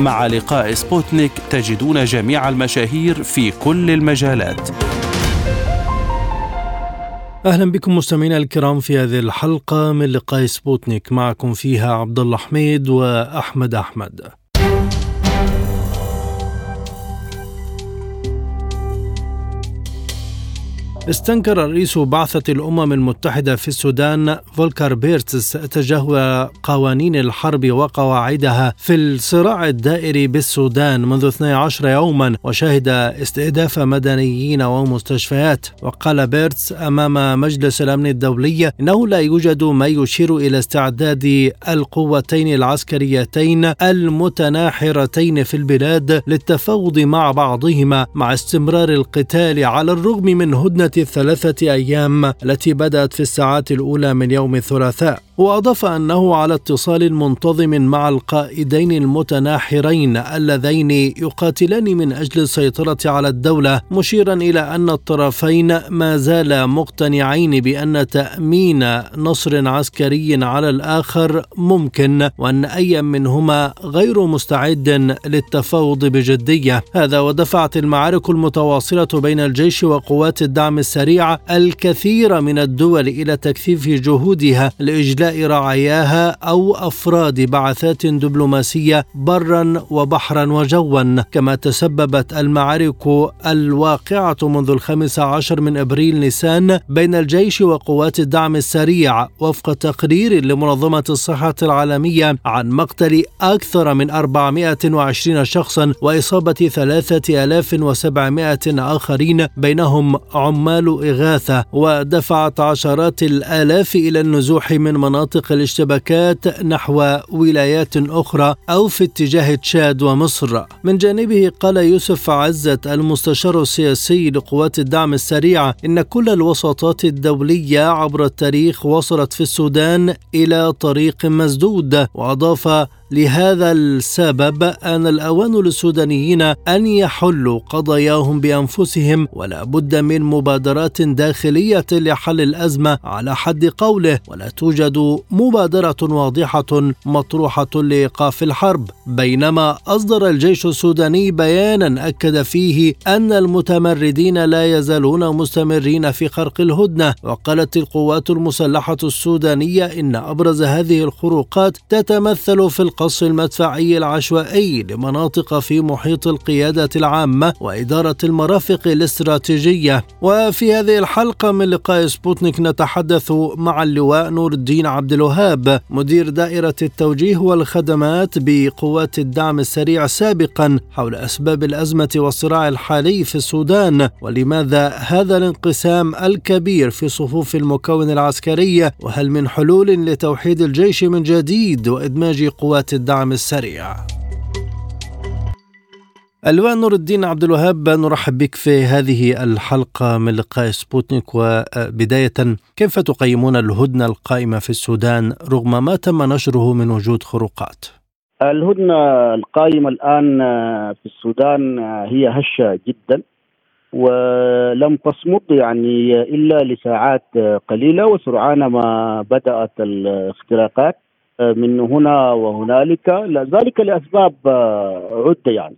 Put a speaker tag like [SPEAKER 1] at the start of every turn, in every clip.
[SPEAKER 1] مع لقاء سبوتنيك تجدون جميع المشاهير في كل المجالات.
[SPEAKER 2] أهلا بكم مستمعينا الكرام في هذه الحلقة من لقاء سبوتنيك. معكم فيها عبد الله حميد وأحمد أحمد. استنكر رئيس بعثة الأمم المتحدة في السودان فولكر بيرتس تجاهل قوانين الحرب وقواعدها في الصراع الدائري بالسودان منذ 12 يوما وشهد استهداف مدنيين ومستشفيات. وقال بيرتس أمام مجلس الأمن الدولي إنه لا يوجد ما يشير إلى استعداد القوتين العسكريتين المتناحرتين في البلاد للتفاوض مع بعضهما مع استمرار القتال على الرغم من هدنة الثلاثة أيام التي بدأت في الساعات الأولى من يوم الثلاثاء. وأضاف أنه على اتصال منتظم مع القائدين المتناحرين اللذين يقاتلان من أجل السيطرة على الدولة مشيرا إلى أن الطرفين ما زالا مقتنعين بأن تأمين نصر عسكري على الآخر ممكن وأن أي منهما غير مستعد للتفاوض بجدية. هذا ودفعت المعارك المتواصلة بين الجيش وقوات الدعم السريع الكثير من الدول إلى تكثيف جهودها لإجلاء رعاياها أو أفراد بعثات دبلوماسية برا وبحرا وجوا كما تسببت المعارك الواقعة منذ الخامس عشر من أبريل نيسان بين الجيش وقوات الدعم السريع وفق تقرير لمنظمة الصحة العالمية عن مقتل أكثر من 420 شخصا وإصابة 3700 آخرين بينهم عمال إغاثة ودفعت عشرات الآلاف إلى النزوح من مناطق مناطق الاشتباكات نحو ولايات أخرى أو في اتجاه تشاد ومصر. من جانبه قال يوسف عزت المستشار السياسي لقوات الدعم السريع إن كل الوساطات الدولية عبر التاريخ وصلت في السودان إلى طريق مسدود وأضاف لهذا السبب آن الأوان للسودانيين أن يحلوا قضاياهم بأنفسهم ولا بد من مبادرات داخلية لحل الأزمة على حد قوله ولا توجد مبادرة واضحة مطروحة لإيقاف الحرب. بينما أصدر الجيش السوداني بيانا أكد فيه أن المتمردين لا يزالون مستمرين في خرق الهدنة وقالت القوات المسلحة السودانية إن أبرز هذه الخروقات تتمثل في القصف المدفعي العشوائي لمناطق في محيط القيادة العامة وإدارة المرافق الاستراتيجية. وفي هذه الحلقة من لقاء سبوتنيك نتحدث مع اللواء نور الدين عبد الوهاب مدير دائرة التوجيه والخدمات بقوات الدعم السريع سابقا حول أسباب الأزمة والصراع الحالي في السودان. ولماذا هذا الانقسام الكبير في صفوف المكون العسكري؟ وهل من حلول لتوحيد الجيش من جديد وإدماج قوات الدعم السريع. اللواء نور الدين عبد الوهاب نرحب بك في هذه الحلقة من لقاء سبوتنيك. وبداية كيف تقيمون الهدنة القائمة في السودان رغم ما تم نشره من وجود خروقات؟
[SPEAKER 3] الهدنة القائمة الآن في السودان هي هشة جدا ولم تصمد يعني إلا لساعات قليلة وسرعان ما بدأت الاختراقات. من هنا وهنالك ذلك لأسباب عدة يعني.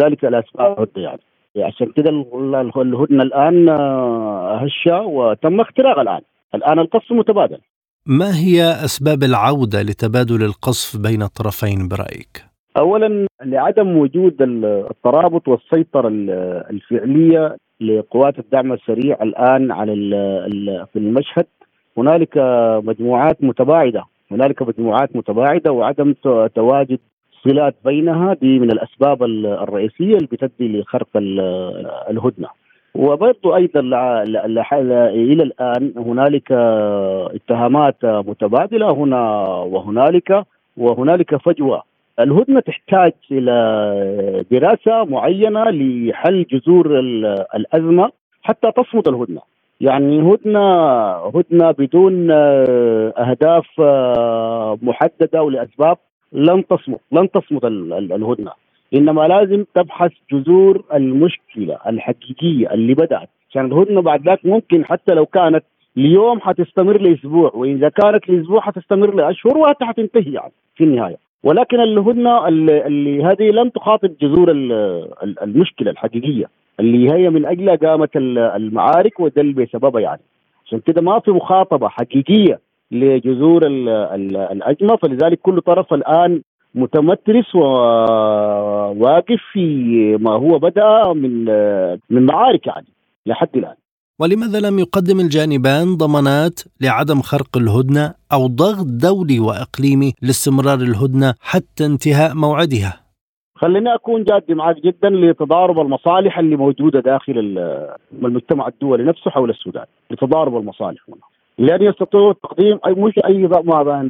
[SPEAKER 3] ذلك لأسباب عدة يعني. عشان كده الهدنه الآن هشة وتم اختراق الآن. الآن القصف متبادل.
[SPEAKER 2] ما هي أسباب العودة لتبادل القصف بين الطرفين برأيك؟
[SPEAKER 3] اولا لعدم وجود الترابط والسيطرة الفعلية لقوات الدعم السريع الآن على في المشهد. هنالك مجموعات متباعدة هنالك مجموعات متباعدة وعدم تواجد صلات بينها دي من الأسباب الرئيسية اللي بتؤدي لخرق الهدنة. وبرضو أيضا إلى الآن هنالك اتهامات متبادلة هنا وهنالك وهنالك فجوة الهدنة تحتاج إلى دراسة معينة لحل جذور الأزمة حتى تصمد الهدنة يعني هدنة هدنة بدون آه، أهداف آه، محددة ولأسباب لن تصمد لن تصمد الهدنة. إنما لازم تبحث جذور المشكلة الحقيقية اللي بدأت. عشان الهدنة بعد ذاك ممكن حتى لو كانت اليوم حتستمر لأسبوع واذا كانت لأسبوع حتستمر لأشهر وحتى حتنتهي يعني في النهاية. ولكن الهدنة اللي, هذه لم تخاطب جذور المشكلة الحقيقية. اللي هي من اجلها قامت المعارك وده اللي بسببها يعني. عشان كده ما في مخاطبة حقيقية لجذور الازمه فلذلك كل طرف الآن متمترس وواقف في ما هو بدأ من من معارك يعني لحد الآن.
[SPEAKER 2] ولماذا لم يقدم الجانبان ضمانات لعدم خرق الهدنة أو ضغط دولي وإقليمي لاستمرار الهدنة حتى انتهاء موعدها؟
[SPEAKER 3] خليني أكون جاد معك جدا لتضارب المصالح اللي موجودة داخل المجتمع الدولي نفسه حول السودان. لتضارب المصالح. لن يستطيعوا تقديم اي مش أي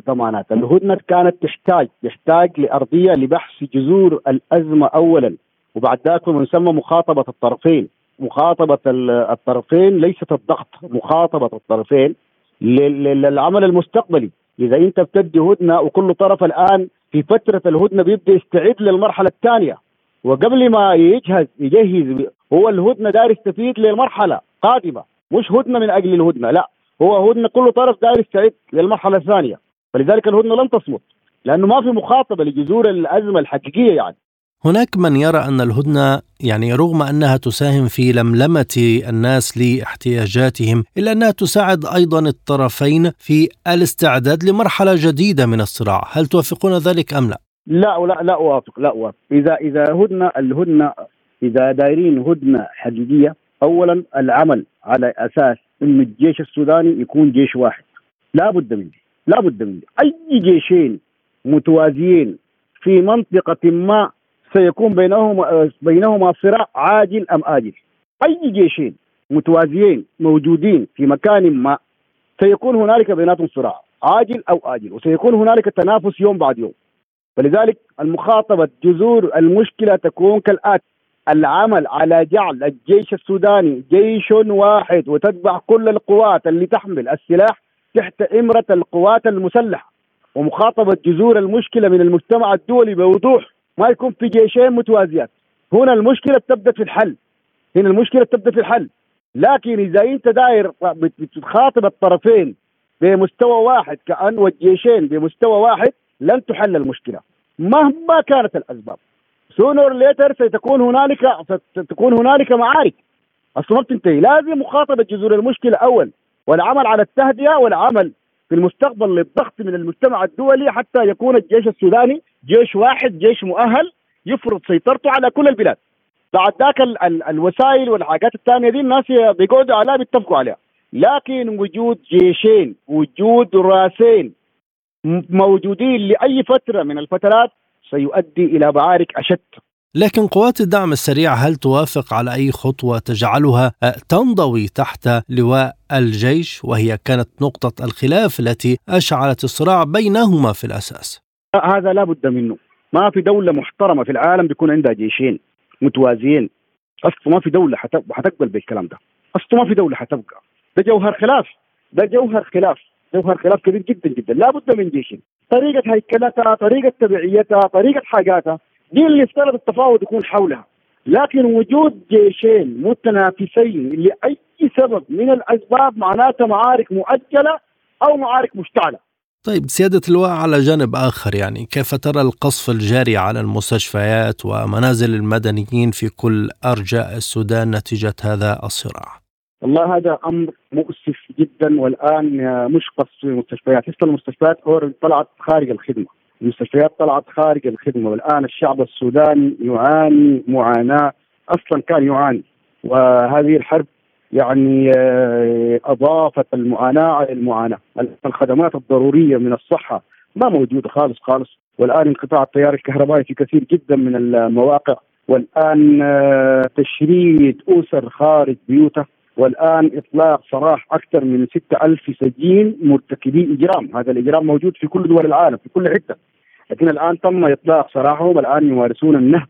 [SPEAKER 3] ضمانات. الهدنة كانت تحتاج تحتاج لأرضية لبحث جذور الأزمة اولا. وبعد ذاك من ثم مخاطبة الطرفين. مخاطبة الطرفين ليست الضغط مخاطبة الطرفين للعمل المستقبلي. إذا أنت بتدي هدنة وكل طرف الآن في فترة الهدنة بيبدأ يستعد للمرحلة الثانية. وقبل ما يجهز يجهز هو الهدنة داير يستفيد للمرحلة قادمة. مش هدنة من أجل الهدنة لا. هو هدنة كل طرف داير يستعد للمرحلة الثانية. فلذلك الهدنة لن تصمت لأنه ما في مخاطبة لجذور الأزمة الحقيقية يعني.
[SPEAKER 2] هناك من يرى أن الهدنة يعني رغم أنها تساهم في لملمة الناس لاحتياجاتهم إلا أنها تساعد أيضا الطرفين في الاستعداد لمرحلة جديدة من الصراع. هل توافقون ذلك أم لا؟
[SPEAKER 3] لا لا لا أوافق لا أوافق. إذا إذا هدنة الهدنة إذا دايرين هدنة حقيقية أولا العمل على أساس أن الجيش السوداني يكون جيش واحد. لا بد منه لا بد منه أي جيشين متوازيين في منطقة ما سيكون بينهما بينهما صراع عاجل أم آجل. أي جيشين متوازيين موجودين في مكان ما سيكون هنالك بيناتهم صراع عاجل أو آجل وسيكون هنالك تنافس يوم بعد يوم. فلذلك المخاطبة جذور المشكلة تكون كالآتي. العمل على جعل الجيش السوداني جيش واحد وتتبع كل القوات اللي تحمل السلاح تحت إمرة القوات المسلحة. ومخاطبة جذور المشكلة من المجتمع الدولي بوضوح ما يكون في جيشين متوازيات. هنا المشكلة تبدا في الحل. هنا المشكلة تبدا في الحل. لكن إذا أنت داير بتخاطب الطرفين بمستوى واحد كأن والجيشين بمستوى واحد لن تحل المشكلة. مهما كانت الأسباب. sooner later ستكون هنالك ستكون هنالك معارك. أصلا ما بتنتهي. لازم مخاطبة جذور المشكلة أول والعمل على التهدئة والعمل في المستقبل للضغط من المجتمع الدولي حتى يكون الجيش السوداني جيش واحد جيش مؤهل يفرض سيطرته على كل البلاد. بعد ذاك ال ال الوسائل والحاجات الثانية دي الناس بيقعدوا عليها بيتفقوا عليها. لكن وجود جيشين وجود رأسين موجودين لأي فترة من الفترات سيؤدي إلى معارك أشد.
[SPEAKER 2] لكن قوات الدعم السريع هل توافق على أي خطوة تجعلها تنضوي تحت لواء الجيش؟ وهي كانت نقطة الخلاف التي أشعلت الصراع بينهما في الأساس؟
[SPEAKER 3] هذا لا بد منه. ما في دولة محترمة في العالم بيكون عندها جيشين متوازيين. أصلا ما في دولة حتقبل بالكلام ده. أصلا ما في دولة حتبقى. ده جوهر خلاف. ده جوهر خلاف. جوهر خلاف كبير جدا جدا. لا بد من جيشين. طريقة هيكلتها طريقة تبعيتها طريقة حاجاتها دي اللي افترض التفاوض يكون حولها. لكن وجود جيشين متنافسين لأي سبب من الأسباب معناتها معارك مؤجلة أو معارك مشتعلة.
[SPEAKER 2] طيب سيادة اللواء على جانب آخر يعني كيف ترى القصف الجاري على المستشفيات ومنازل المدنيين في كل أرجاء السودان نتيجة هذا الصراع؟
[SPEAKER 3] والله هذا أمر مؤسف جدا والآن مش قصف المستشفيات. لسه المستشفيات طلعت خارج الخدمة. المستشفيات طلعت خارج الخدمة والآن الشعب السوداني يعاني معاناة أصلا كان يعاني. وهذه الحرب يعني آه، اضافت المعاناة على المعاناة. الخدمات الضرورية من الصحة ما موجودة خالص خالص. والآن انقطاع التيار الكهربائي في كثير جدا من المواقع. والآن آه، تشريد أسر خارج بيوتها والآن إطلاق سراح أكثر من 6000 سجين مرتكبي إجرام، هذا الإجرام موجود في كل دول العالم في كل حتة. لكن الآن تم إطلاق سراحهم. الآن يمارسون النهب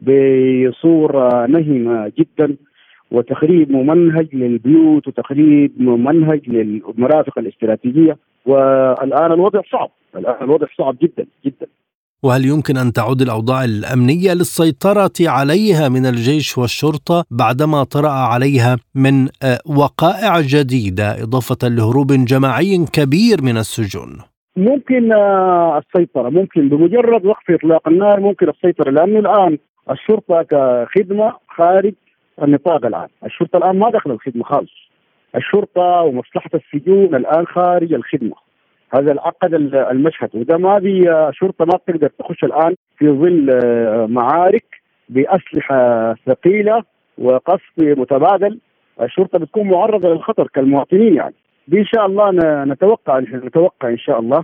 [SPEAKER 3] بصورة نهمة جدا. وتخريب ممنهج للبيوت وتخريب ممنهج للمرافق الاستراتيجية. والآن الوضع صعب. الآن الوضع صعب جدا جدا.
[SPEAKER 2] وهل يمكن أن تعود الأوضاع الأمنية للسيطرة عليها من الجيش والشرطة بعدما طرأ عليها من آه، وقائع جديدة إضافة لهروب جماعي كبير من السجون؟
[SPEAKER 3] ممكن آه، السيطرة. ممكن بمجرد وقف إطلاق النار ممكن السيطرة. لأنه الآن الشرطة كخدمة خارج النطاق الآن، الشرطة الآن ما دخل الخدمة خالص. الشرطة ومصلحة السجون الآن خارج الخدمة. هذا العقد المشهد وده ما في شرطة ما بتقدر تخش الآن في ظل آه، معارك بأسلحة ثقيلة وقصف متبادل الشرطة بتكون معرضة للخطر كالمواطنين يعني دي ان شاء الله نتوقع نتوقع إن شاء الله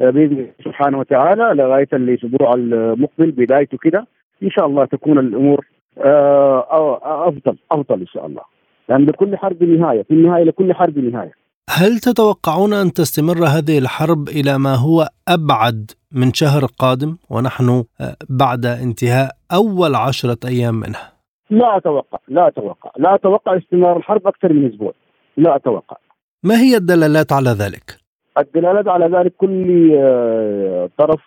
[SPEAKER 3] آه، بإذن الله سبحانه وتعالى لغاية الأسبوع المقبل بدايته كده إن شاء الله تكون الأمور أفضل أفضل إن شاء الله. لأن لكل حرب نهاية في النهاية لكل حرب نهاية.
[SPEAKER 2] هل تتوقعون أن تستمر هذه الحرب إلى ما هو أبعد من شهر قادم؟ ونحن آه، بعد انتهاء أول عشرة أيام منها؟
[SPEAKER 3] لا أتوقع لا أتوقع. لا أتوقع استمرار الحرب أكثر من أسبوع. لا أتوقع.
[SPEAKER 2] ما هي الدلالات على ذلك؟
[SPEAKER 3] الدلالات على ذلك كل آه، طرف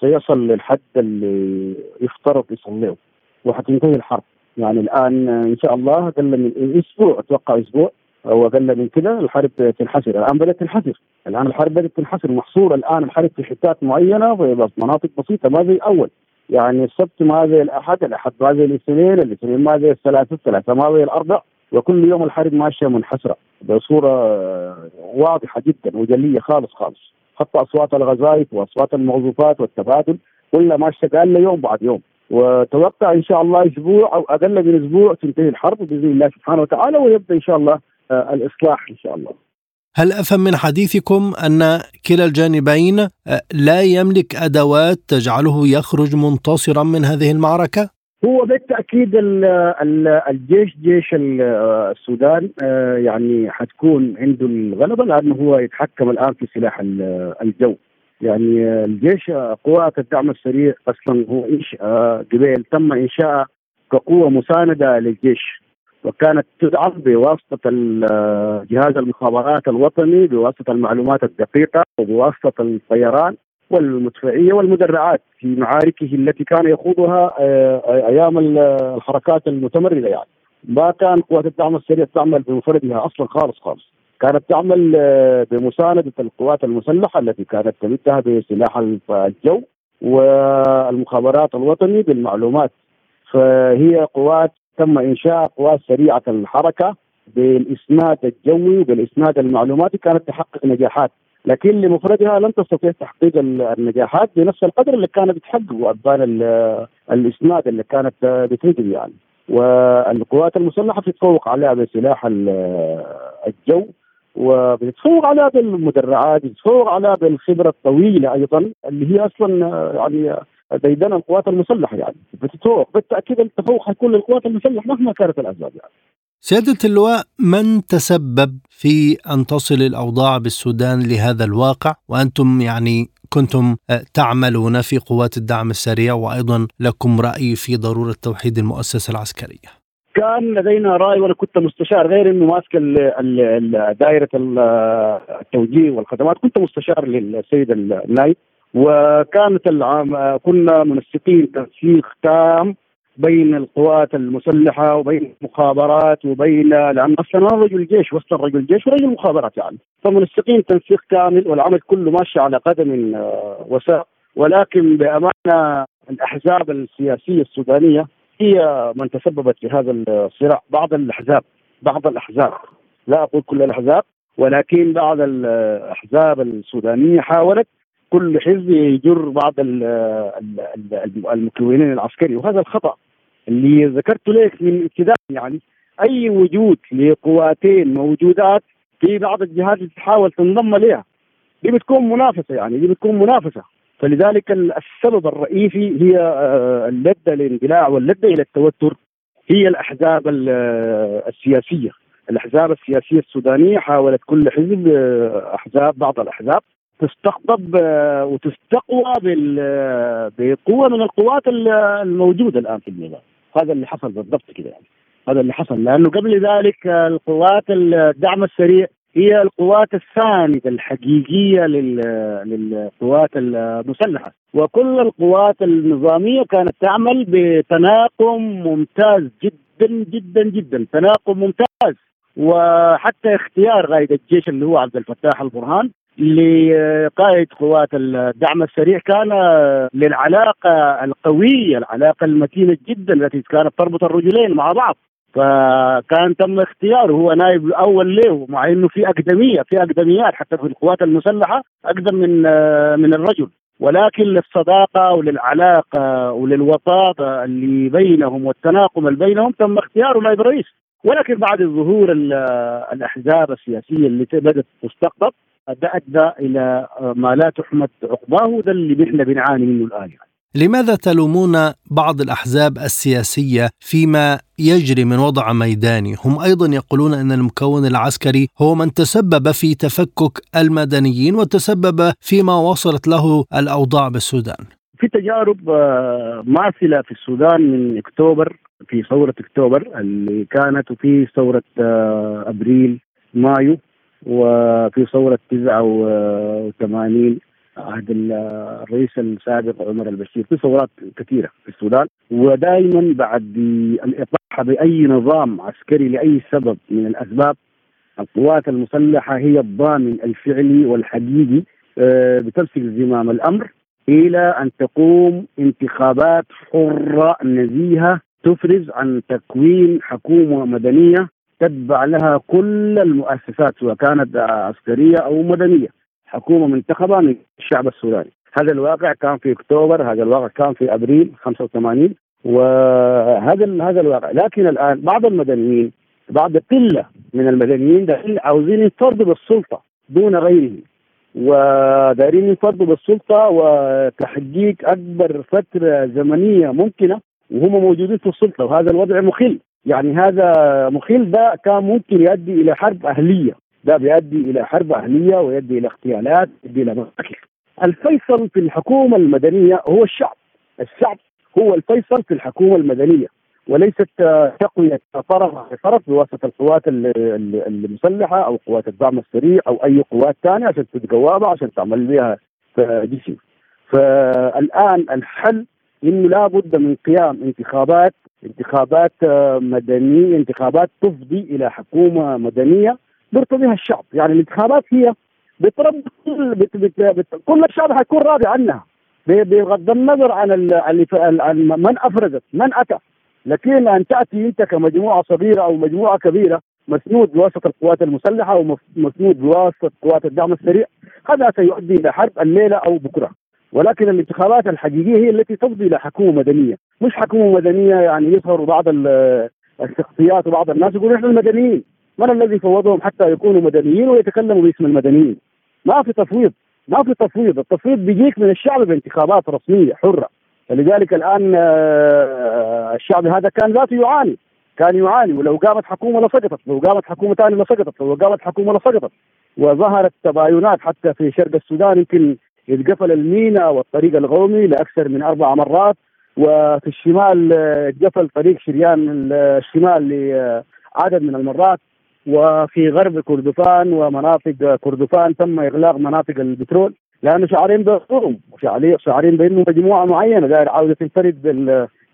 [SPEAKER 3] سيصل للحد اللي يفترض يصليه وحتنتهي الحرب. يعني الآن إن شاء الله أقل من أسبوع أتوقع أسبوع أو أقل من كده الحرب تنحسر. الآن بدأت تنحسر. الآن الحرب بدأت تنحسر. محصورة الآن الحرب في حتات معينة في مناطق بسيطة ما زي اول يعني السبت ما زي الأحد الأحد ما زي الاثنين الاثنين ما زي الثلاثة الثلاثة ما زي الأربع. وكل يوم الحرب ماشية منحسرة بصورة واضحة جدا وجلية خالص خالص. حتى أصوات الغزايف وأصوات المغزوفات والتبادل كلها ماشية قال يوم بعد يوم. وتوقع إن شاء الله أسبوع أو أقل من أسبوع تنتهي الحرب بإذن الله سبحانه وتعالى ويبدأ إن شاء الله آه، الإصلاح إن شاء الله.
[SPEAKER 2] هل أفهم من حديثكم أن كلا الجانبين آه، لا يملك أدوات تجعله يخرج منتصرا من هذه المعركة؟
[SPEAKER 3] هو بالتأكيد الجيش جيش آه، السودان يعني حتكون عنده الغلبة لأنه هو يتحكم الآن في سلاح الجو يعني الجيش قوات الدعم السريع أصلا هو انشاء قبيل تم انشاء كقوة مساندة للجيش وكانت تدعم بواسطة جهاز المخابرات الوطني بواسطة المعلومات الدقيقة وبواسطة الطيران والمدفعية والمدرعات في معاركه التي كان يخوضها آه، أيام الحركات المتمردة يعني. ما كان قوات الدعم السريع تعمل بمفردها أصلا خالص خالص. كانت تعمل آه، بمساندة القوات المسلحة التي كانت تمدها بسلاح الجو والمخابرات الوطني بالمعلومات. فهي قوات تم إنشاء قوات سريعة الحركة بالإسناد الجوي وبالإسناد المعلوماتي كانت تحقق نجاحات. لكن لمفردها لم تستطيع تحقيق النجاحات بنفس القدر اللي كانت بتحققه ابان الإسناد اللي كانت بتنتج يعني. والقوات المسلحة بتتفوق عليها بسلاح الجو وبتتفوق عليها بالمدرعات بتتفوق عليها بالخبره الطويلة أيضا اللي هي أصلا يعني ديدن القوات المسلحة يعني. بتتفوق بالتأكيد التفوق حيكون للقوات المسلحة مهما كانت الاسباب يعني.
[SPEAKER 2] سيادة اللواء من تسبب في أن تصل الأوضاع بالسودان لهذا الواقع؟ وأنتم يعني كنتم آه، تعملون في قوات الدعم السريع وأيضا لكم رأي في ضرورة توحيد المؤسسة العسكرية.
[SPEAKER 3] كان لدينا رأي وأنا كنت مستشار غير إنه ماسك دائرة التوجيه والخدمات كنت مستشار للسيد النايب. وكانت العام كنا منسقين تنسيق تام بين القوات المسلحة وبين المخابرات وبين لأن أصلا أنا رجل جيش وسط رجل جيش ورجل مخابرات يعني. فمنسقين تنسيق كامل والعمل كله ماشي على قدم آه، وساق. ولكن بأمانة الأحزاب السياسية السودانية هي من تسببت في هذا الصراع. بعض الأحزاب بعض الأحزاب لا أقول كل الأحزاب ولكن بعض الأحزاب السودانية حاولت كل حزب يجر بعض المكونين العسكري. وهذا الخطأ اللي ذكرت لك من ابتداء يعني أي وجود لقواتين موجودات في بعض الجهات اللي تحاول تنضم لها دي بتكون منافسة يعني دي بتكون منافسة. فلذلك السبب الرئيسي هي آه، اللذه للاندلاع واللذه إلى التوتر هي الأحزاب السياسية. الأحزاب السياسية السودانية حاولت كل حزب آه، أحزاب بعض الأحزاب تستقطب آه، وتستقوى بقوة من القوات الموجودة الآن في النظام. هذا اللي حصل بالضبط كده يعني. هذا اللي حصل. لأنه قبل ذلك القوات الدعم السريع هي القوات الساندة الحقيقية للقوات المسلحة. وكل القوات النظامية كانت تعمل بتناقم ممتاز جدا جدا جدا. تناقم ممتاز. وحتى اختيار قائد الجيش اللي هو عبد الفتاح البرهان لقائد قوات الدعم السريع كان للعلاقة القوية العلاقة المتينة جدا التي كانت تربط الرجلين مع بعض. فكان تم اختياره. هو نائب الأول له مع إنه في أقدمية في أقدميات حتى في القوات المسلحة أقدم من من الرجل. ولكن للصداقة وللعلاقة وللوطاطه اللي بينهم والتناقم اللي بينهم تم اختياره نائب رئيس. ولكن بعد ظهور الأحزاب السياسية اللي بدأت تستقطب ادى إلى ما لا تحمد عقباه وده اللي نحن بنعاني منه الآن يعني.
[SPEAKER 2] لماذا تلومون بعض الأحزاب السياسية فيما يجري من وضع ميداني؟ هم أيضا يقولون أن المكون العسكري هو من تسبب في تفكك المدنيين وتسبب فيما وصلت له الأوضاع بالسودان.
[SPEAKER 3] في تجارب آه، ماثله في السودان من أكتوبر في ثورة أكتوبر اللي كانت وفي ثورة آه، أبريل مايو وفي ثورة 89 عهد الرئيس السابق عمر البشير في ثورات كثيرة في السودان ودائما بعد الاطاحه بأي نظام عسكري لأي سبب من الأسباب القوات المسلحة هي الضامن الفعلي والحقيقي آه، بتمسك زمام الأمر إلى أن تقوم انتخابات حرة نزيهة تفرز عن تكوين حكومة مدنية تتبع لها كل المؤسسات سواء كانت عسكرية أو مدنية. حكومه منتخبه من الشعب السوداني. هذا الواقع كان في أكتوبر هذا الواقع كان في أبريل 85 وهذا هذا الواقع. لكن الآن بعض المدنيين بعض قلة من المدنيين عاوزين ينفردوا بالسلطة دون غيره ودايرين ينفردوا بالسلطة وتحقيق أكبر فترة زمنية ممكنة وهم موجودين في السلطة وهذا الوضع مخل يعني هذا مخل ده كان ممكن يؤدي إلى حرب أهلية. ده بيؤدي إلى حرب أهلية ويؤدي إلى اغتيالات يؤدي إلى مشاكل. الفيصل في الحكومة المدنية هو الشعب. الشعب هو الفيصل في الحكومة المدنية. وليست تقوية طرف طرف بواسطة القوات المسلحة أو قوات الدعم السريع أو أي قوات ثانية عشان تتقوى عشان تعمل بها جسم فالآن الحل إنه لابد من قيام انتخابات انتخابات مدنية انتخابات تفضي إلى حكومة مدنية. بيرتضيها الشعب. يعني الانتخابات هي بترد كل بت بت بت كل الشعب حيكون راضي عنها. بغض النظر عن عن من أفرزت من أتى. لكن أن تأتي أنت كمجموعة صغيرة أو مجموعة كبيرة مسنود بواسطة القوات المسلحة أو مسنود بواسطة قوات الدعم السريع هذا سيؤدي إلى حرب الليلة أو بكرة. ولكن الانتخابات الحقيقية هي التي تفضي إلى حكومة مدنية. مش حكومة مدنية يعني يظهر بعض الشخصيات وبعض الناس يقولوا إحنا المدنيين. من الذي فوضهم حتى يكونوا مدنيين ويتكلموا باسم المدنيين؟ ما في تفويض ما في تفويض. التفويض بيجيك من الشعب بانتخابات رسمية حرة. فلذلك الآن آه، الشعب هذا كان ذاته يعاني. كان يعاني. ولو قامت حكومة لسقطت. لو قامت حكومة ثانية لسقطت. لو قامت حكومة لسقطت. وظهرت تباينات حتى في شرق السودان. يمكن يتقفل الميناء والطريق القومي لأكثر من أربع مرات. وفي الشمال اتقفل آه، طريق شريان الشمال لعدد من المرات. وفي غرب كردفان ومناطق كردفان تم إغلاق مناطق البترول لأنه شعارين بصورهم شعارين بانه مجموعة معينة داير عاوزه تنفرد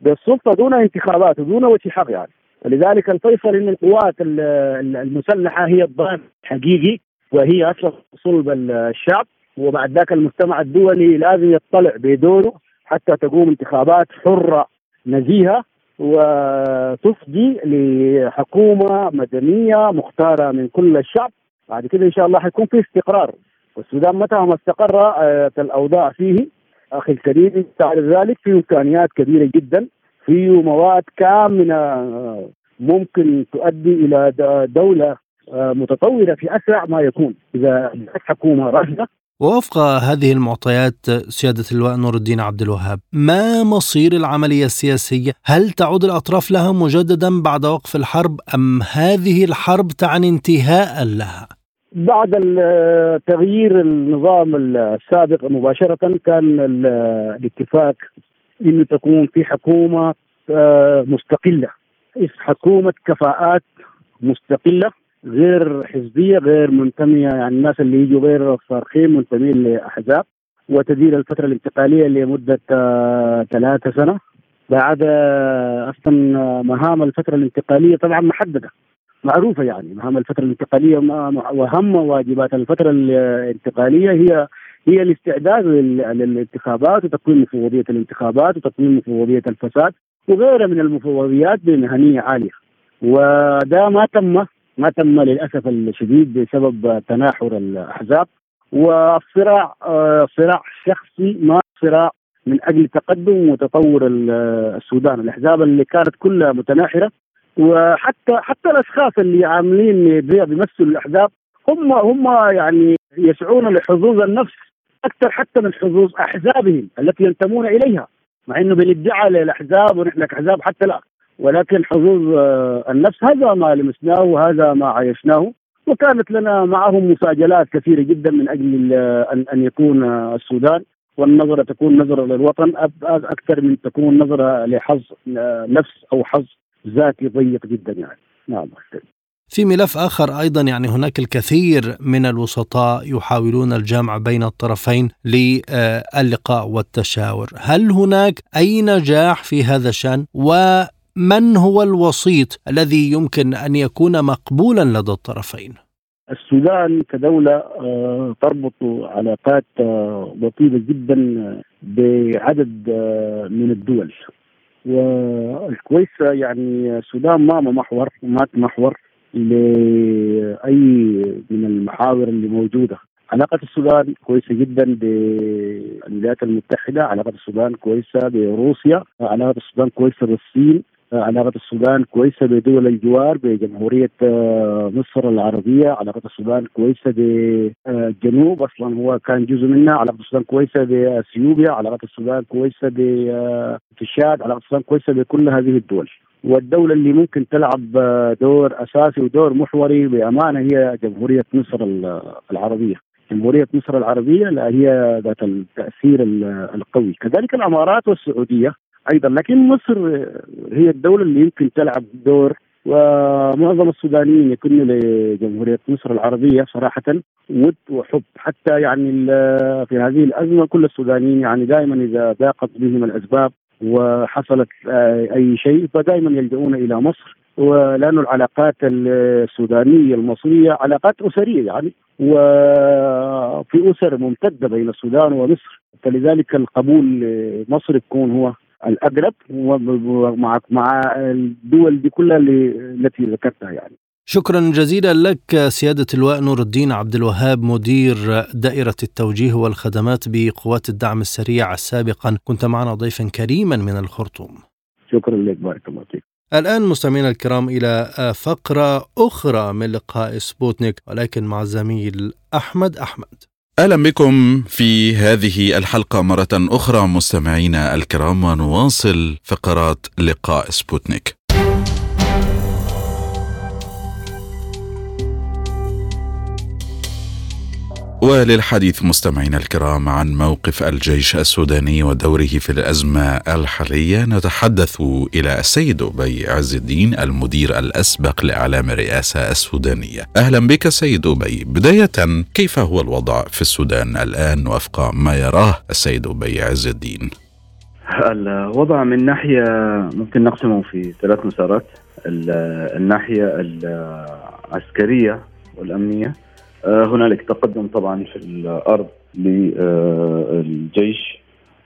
[SPEAKER 3] بالسلطة دون انتخابات ودون وجه حق يعني. لذلك الفيصل إن القوات المسلحة هي الضامن الحقيقي وهي أصلا صلب الشعب وبعد ذاك المجتمع الدولي لازم يطلع بدوره حتى تقوم انتخابات حرة نزيهة. وتفضي لحكومة مدنية مختارة من كل الشعب. بعد كده إن شاء الله حيكون في استقرار. والسودان متى ما استقر آه، الأوضاع فيه أخي الكريم تعرف ذلك في إمكانيات كبيرة جدا في مواد كامنة آه، ممكن تؤدي إلى دولة آه، متطورة في أسرع ما يكون. إذا حكومة راشدة
[SPEAKER 2] ووفق هذه المعطيات سيادة اللواء نور الدين عبد الوهاب ما مصير العملية السياسية؟ هل تعود الأطراف لها مجددا بعد وقف الحرب أم هذه الحرب تعني انتهاء لها؟
[SPEAKER 3] بعد تغيير النظام السابق مباشرة كان الاتفاق إنه تكون في حكومة آه، مستقلة حكومة كفاءات مستقلة غير حزبية غير منتمية يعني الناس اللي يجوا غير صارخين منتمين لأحزاب. وتدير الفترة الانتقالية لمدة آه، ثلاثة سنة. بعد آه، أصلا مهام الفترة الانتقالية طبعا محددة. معروفة يعني مهام الفترة الانتقالية واهم واجبات الفترة الانتقالية هي هي الاستعداد للانتخابات وتقويم مفوضية الانتخابات وتقويم مفوضية الفساد وغيرها من المفوضيات بمهنية عالية. وده ما تم ما تم للأسف الشديد بسبب تناحر الأحزاب والصراع آه، صراع شخصي ما صراع من أجل تقدم وتطور السودان. الأحزاب اللي كانت كلها متناحرة وحتى حتى الأشخاص اللي عاملين بيمثلوا الاحزاب هم هم يعني يسعون لحظوظ النفس أكثر حتى من حظوظ أحزابهم التي ينتمون إليها مع إنه بندعي للأحزاب ونحن كأحزاب حتى لا ولكن حظوظ آه، النفس هذا ما لمسناه وهذا ما عايشناه. وكانت لنا معهم مساجلات كثيرة جدا من أجل أن أن يكون السودان والنظرة تكون نظرة للوطن أكثر من تكون نظرة لحظ آه، نفس أو حظ ذاتي ضيق جدا يعني. نعم
[SPEAKER 2] في ملف آخر أيضا يعني هناك الكثير من الوسطاء يحاولون الجمع بين الطرفين للقاء والتشاور. هل هناك أي نجاح في هذا الشأن؟ ومن هو الوسيط الذي يمكن أن يكون مقبولا لدى الطرفين؟
[SPEAKER 3] السودان كدولة آه، تربط علاقات آه، وطيدة جدا بعدد آه، من الدول. والكويس يعني السودان ما محور ما محور لأي من المحاور اللي موجودة. علاقة السودان كويسة جدا بالولايات المتحدة علاقة السودان كويسة بروسيا علاقة السودان كويسة بالصين. علاقة السودان كويسة بدول الجوار بجمهورية آه، مصر العربية علاقة السودان كويسة بالجنوب أصلا هو كان جزء منها علاقة السودان كويسة بأثيوبيا علاقة السودان كويسة بتشاد علاقة السودان كويسة بكل هذه الدول. والدولة اللي ممكن تلعب دور أساسي ودور محوري بأمانة هي جمهورية مصر العربية. جمهورية مصر العربية لا هي ذات التأثير القوي. كذلك الأمارات والسعودية أيضا. لكن مصر هي الدولة اللي يمكن تلعب دور ومعظم السودانيين يكونوا لجمهورية مصر العربية صراحة ود وحب. حتى يعني في هذه الأزمة كل السودانيين يعني دائما إذا ضاقت بهم الأسباب وحصلت أي شيء فدائما يلجؤون إلى مصر. ولأن العلاقات السودانية المصرية علاقات أسرية يعني وفي أسر ممتدة بين السودان ومصر. فلذلك القبول مصر يكون هو الأقرب مع مع الدول دي كلها التي ذكرتها يعني.
[SPEAKER 2] شكرا جزيلا لك سيادة اللواء نور الدين عبد الوهاب مدير دائرة التوجيه والخدمات بقوات الدعم السريع سابقا. كنت معنا ضيفا كريما من الخرطوم.
[SPEAKER 3] شكرا لك بارك الله فيك.
[SPEAKER 2] الآن مستمعينا الكرام إلى فقرة أخرى من لقاء سبوتنيك ولكن مع الزميل أحمد أحمد.
[SPEAKER 4] أهلا بكم في هذه الحلقة مرة أخرى. مستمعينا الكرام ونواصل فقرات لقاء سبوتنيك. وللحديث مستمعينا الكرام عن موقف الجيش السوداني ودوره في الأزمة الحالية نتحدث إلى السيد أبي عز الدين المدير الأسبق لإعلام الرئاسة السودانية. أهلا بك سيد أبي. بداية كيف هو الوضع في السودان الآن وفق ما يراه السيد أبي عز الدين؟
[SPEAKER 5] الوضع من ناحية ممكن نقسمه في ثلاث مسارات. الناحية العسكرية والأمنية هنالك تقدم طبعا في الأرض للجيش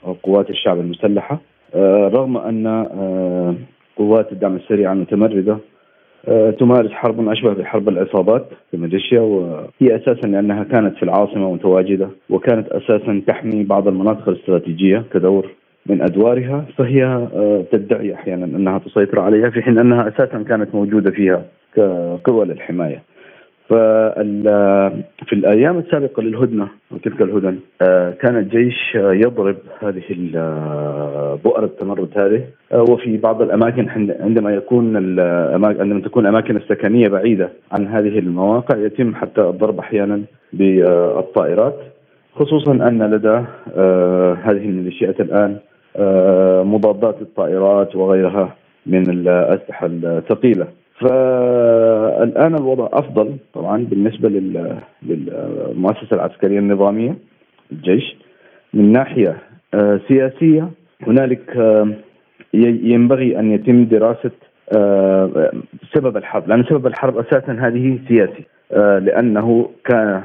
[SPEAKER 5] وقوات الشعب المسلحة آه، رغم أن آه، قوات الدعم السريع المتمرده تمارس حرب أشبه بحرب العصابات في ميليشيا وهي أساسا لأنها كانت في العاصمة متواجدة وكانت أساسا تحمي بعض المناطق الاستراتيجية كدور من أدوارها فهي تدعي أحيانا أنها تسيطر عليها في حين أنها أساسا كانت موجودة فيها كقوى للحماية. في الأيام السابقة للهدنة وتلك الهدن آه، كان الجيش يضرب هذه بؤر التمرد هذه. آه، وفي بعض الأماكن عندما يكون عندما تكون الأماكن السكنية بعيدة عن هذه المواقع يتم حتى الضرب أحيانا بالطائرات. خصوصا أن لدى آه، هذه الميليشيات الآن مضادات الطائرات وغيرها من الأسلحة الثقيلة. فالآن الوضع أفضل طبعا بالنسبة للمؤسسة العسكرية النظامية الجيش. من ناحية آه، سياسية هنالك آه، ينبغي أن يتم دراسة آه، سبب الحرب لأن سبب الحرب أساسا هذه سياسي لأنه كان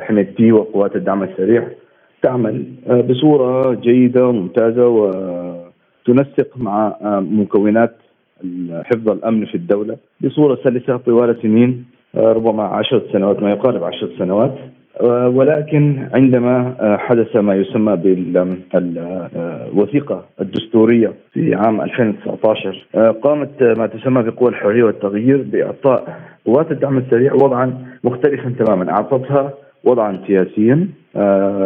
[SPEAKER 5] حميدتي وقوات الدعم السريع تعمل بصورة جيدة وممتازة وتنسق مع مكونات حفظ الأمن في الدولة بصورة سلسة طوال سنين آه، ربما عشرة سنوات ما يقارب عشرة سنوات. آه، ولكن عندما آه، حدث ما يسمى بالوثيقة الدستورية في عام 2019 قامت ما تسمى بقوى الحرية والتغيير بإعطاء قوات الدعم السريع وضعا مختلفا تماما. أعطتها وضعا سياسيا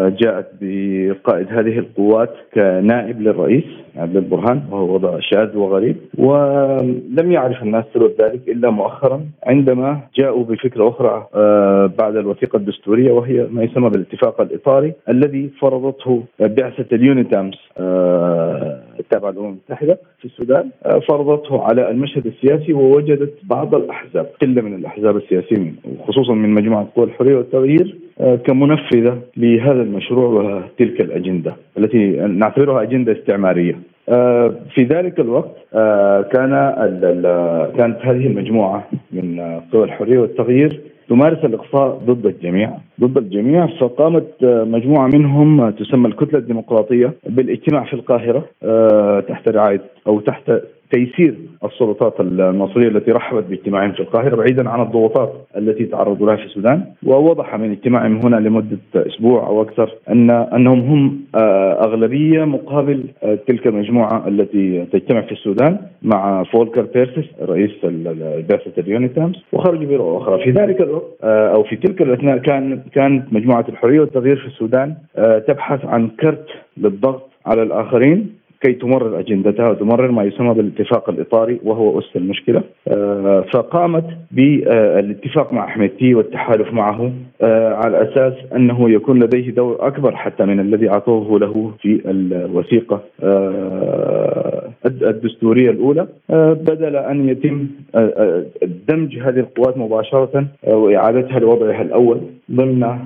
[SPEAKER 5] جاءت بقائد هذه القوات كنائب للرئيس عبد البرهان وهو وضع شاذ وغريب ولم يعرف الناس سبب ذلك إلا مؤخرا عندما جاءوا بفكرة أخرى آه، بعد الوثيقة الدستورية وهي ما يسمى بالاتفاق الإطاري الذي فرضته بعثة اليونيتامس آه، التابعه للأمم المتحدة في السودان فرضته على المشهد السياسي ووجدت بعض الأحزاب قلة من الأحزاب السياسيه خصوصا من مجموعة قوى الحرية والتغيير كمنفذة لهذا المشروع وتلك الأجندة التي نعتبرها أجندة استعمارية. آه، في ذلك الوقت آه، كان كانت هذه المجموعة من قوى الحرية والتغيير تمارس الإقصاء ضد الجميع ضد الجميع فقامت مجموعة منهم تسمى الكتلة الديمقراطية بالإجتماع في القاهرة آه، تحت رعاية أو تحت تيسير السلطات المصريه التي رحبت باجتماعهم في القاهره بعيدا عن الضغوطات التي تعرضوا لها في السودان. ووضح من اجتماعهم هنا لمدة أسبوع أو أكثر ان أنهم هم آه، أغلبية مقابل آه، تلك المجموعة التي تجتمع في السودان مع فولكر بيرتس رئيس بعثه اليونيتامز وخرجوا برؤى أخرى. في ذلك الوقت آه، أو في تلك الأثناء كان كانت مجموعة الحرية والتغيير في السودان تبحث عن كرت للضغط على الآخرين. كي تمرر أجندتها وتمرر ما يسمى بالاتفاق الإطاري وهو اس المشكلة. آه، فقامت بالاتفاق مع حميدتي والتحالف معه آه، على أساس أنه يكون لديه دور أكبر حتى من الذي أعطوه له في الوثيقة آه، الدستورية الأولى. بدل أن يتم دمج هذه القوات مباشرة وإعادتها لوضعها الأول ضمن